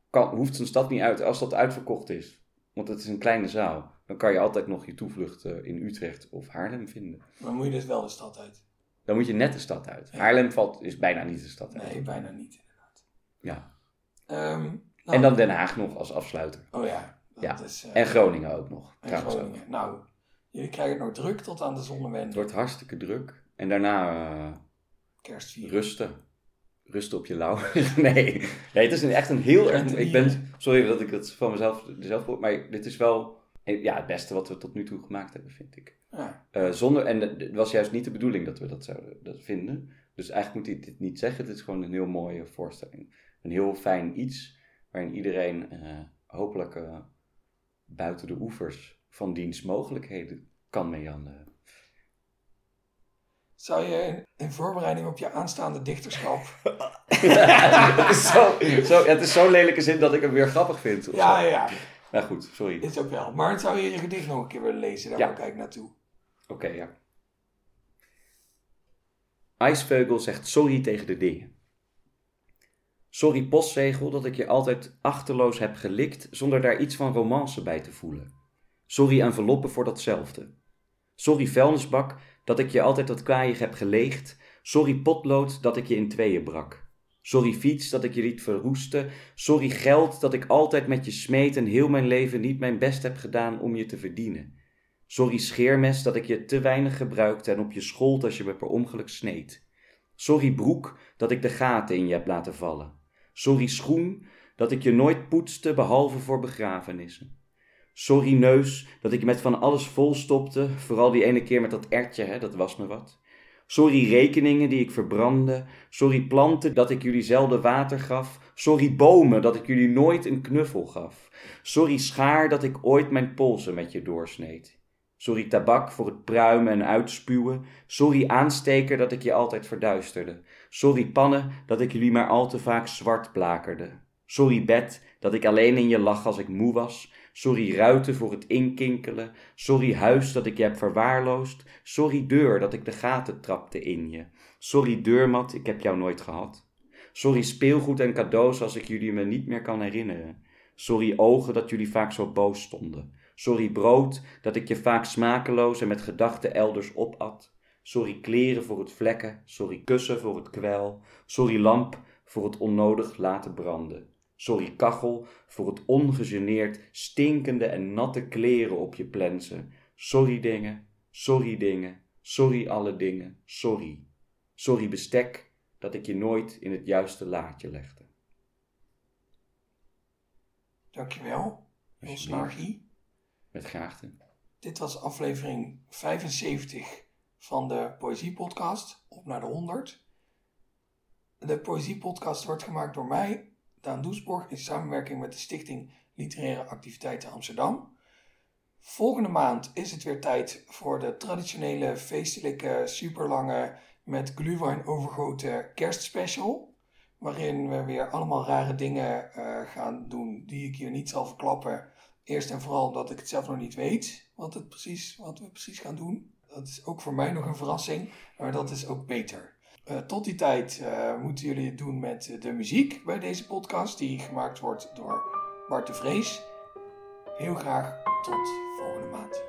kan, hoeft zijn stad niet uit als dat uitverkocht is. Want het is een kleine zaal. Dan kan je altijd nog je toevlucht in Utrecht of Haarlem vinden. Dan moet je dus wel de stad uit. Dan moet je net de stad uit. Ja. Haarlem valt, is bijna niet de stad uit. Nee, bijna niet. Ja. Ehm, nou, En dan Den Haag nog als afsluiter. Oh ja. Ja. Is, eh, En Groningen ook nog. en trouwens ook. Groningen. Nou, jullie krijgen het nog druk tot aan de Het zonnewende. wordt hartstikke druk. En daarna eh, Kerstvieren. rusten. Rusten op je lauw. nee. nee, het is een, echt een heel erg... Ik ben, sorry dat ik het van mezelf zelf hoor, maar dit is wel ja, het beste wat we tot nu toe gemaakt hebben, vind ik. Eh, zonder, en het was juist niet de bedoeling dat we dat zouden dat vinden. Dus eigenlijk moet hij dit niet zeggen. Het is gewoon een heel mooie voorstelling. Een heel fijn iets waarin iedereen eh, hopelijk eh, buiten de oevers van diens mogelijkheden kan meanderen. Zou je in, in voorbereiding op je aanstaande dichterschap... het, is zo, zo, het is zo'n lelijke zin dat ik hem weer grappig vind. ja, zo. ja, Nou goed, sorry. Oké, is ook wel. Maar zou je je gedicht nog een keer willen lezen? Daar Ja. wou ik naartoe. ja. IJsveugel zegt sorry tegen de dingen. Sorry postzegel dat ik je altijd achterloos heb gelikt zonder daar iets van romance bij te voelen. Sorry enveloppen voor datzelfde. Sorry vuilnisbak dat ik je altijd wat kwaaiig heb geleegd. Sorry potlood dat ik je in tweeën brak. Sorry fiets dat ik je liet verroesten. Sorry geld dat ik altijd met je smeet en heel mijn leven niet mijn best heb gedaan om je te verdienen. Sorry scheermes dat ik je te weinig gebruikte en op je schold je me per ongeluk sneed. Sorry broek dat ik de gaten in je heb laten vallen. Sorry schoen dat ik je nooit poetste behalve voor begrafenissen. Sorry neus dat ik je met van alles volstopte, vooral die ene keer met dat ertje, hè, dat was me wat. Sorry rekeningen die ik verbrandde. Sorry planten dat ik jullie zelden water gaf. Sorry bomen dat ik jullie nooit een knuffel gaf. Sorry schaar dat ik ooit mijn polsen met je doorsneed. Sorry tabak voor het pruimen en uitspuwen. Sorry aansteker dat ik je altijd verduisterde. Sorry pannen dat ik jullie maar al te vaak zwart blakerde. Sorry bed dat ik alleen in je lag als ik moe was. Sorry ruiten voor het inkinkelen. Sorry huis dat ik je heb verwaarloosd. Sorry deur dat ik de gaten trapte in je. Sorry deurmat, ik heb jou nooit gehad. Sorry speelgoed en cadeaus als ik jullie me niet meer kan herinneren. Sorry ogen dat jullie vaak zo boos stonden. Sorry brood dat ik je vaak smakeloos en met gedachten elders opat. Sorry kleren voor het vlekken. Sorry kussen voor het kwel. Sorry lamp voor het onnodig laten branden. Sorry kachel voor het ongegeneerd stinkende en natte kleren op je plensen. Sorry dingen, sorry dingen, sorry alle dingen, sorry. Sorry bestek dat ik je nooit in het juiste laadje legde. Dankjewel, Jos. Nargi. Met graagte. Dit was aflevering 75 van de Poëziepodcast, op naar de 100. De Poëziepodcast wordt gemaakt door mij, Daan Doesborg, in samenwerking met de Stichting Literaire Activiteiten Amsterdam. Volgende maand is het weer tijd voor de traditionele, feestelijke, superlange, met glühwein overgoten kerstspecial. Waarin we weer allemaal rare dingen eh, gaan doen die ik hier niet zal verklappen. Eerst en vooral omdat ik het zelf nog niet weet wat, het precies, wat we precies gaan doen. Dat is ook voor mij nog een verrassing, maar dat is ook beter. Eh, tot die tijd eh, moeten jullie het doen met de muziek bij deze podcast, die gemaakt wordt door Bart de Vrees. Heel graag tot volgende maand.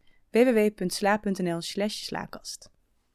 www.sla.nl/slaakast.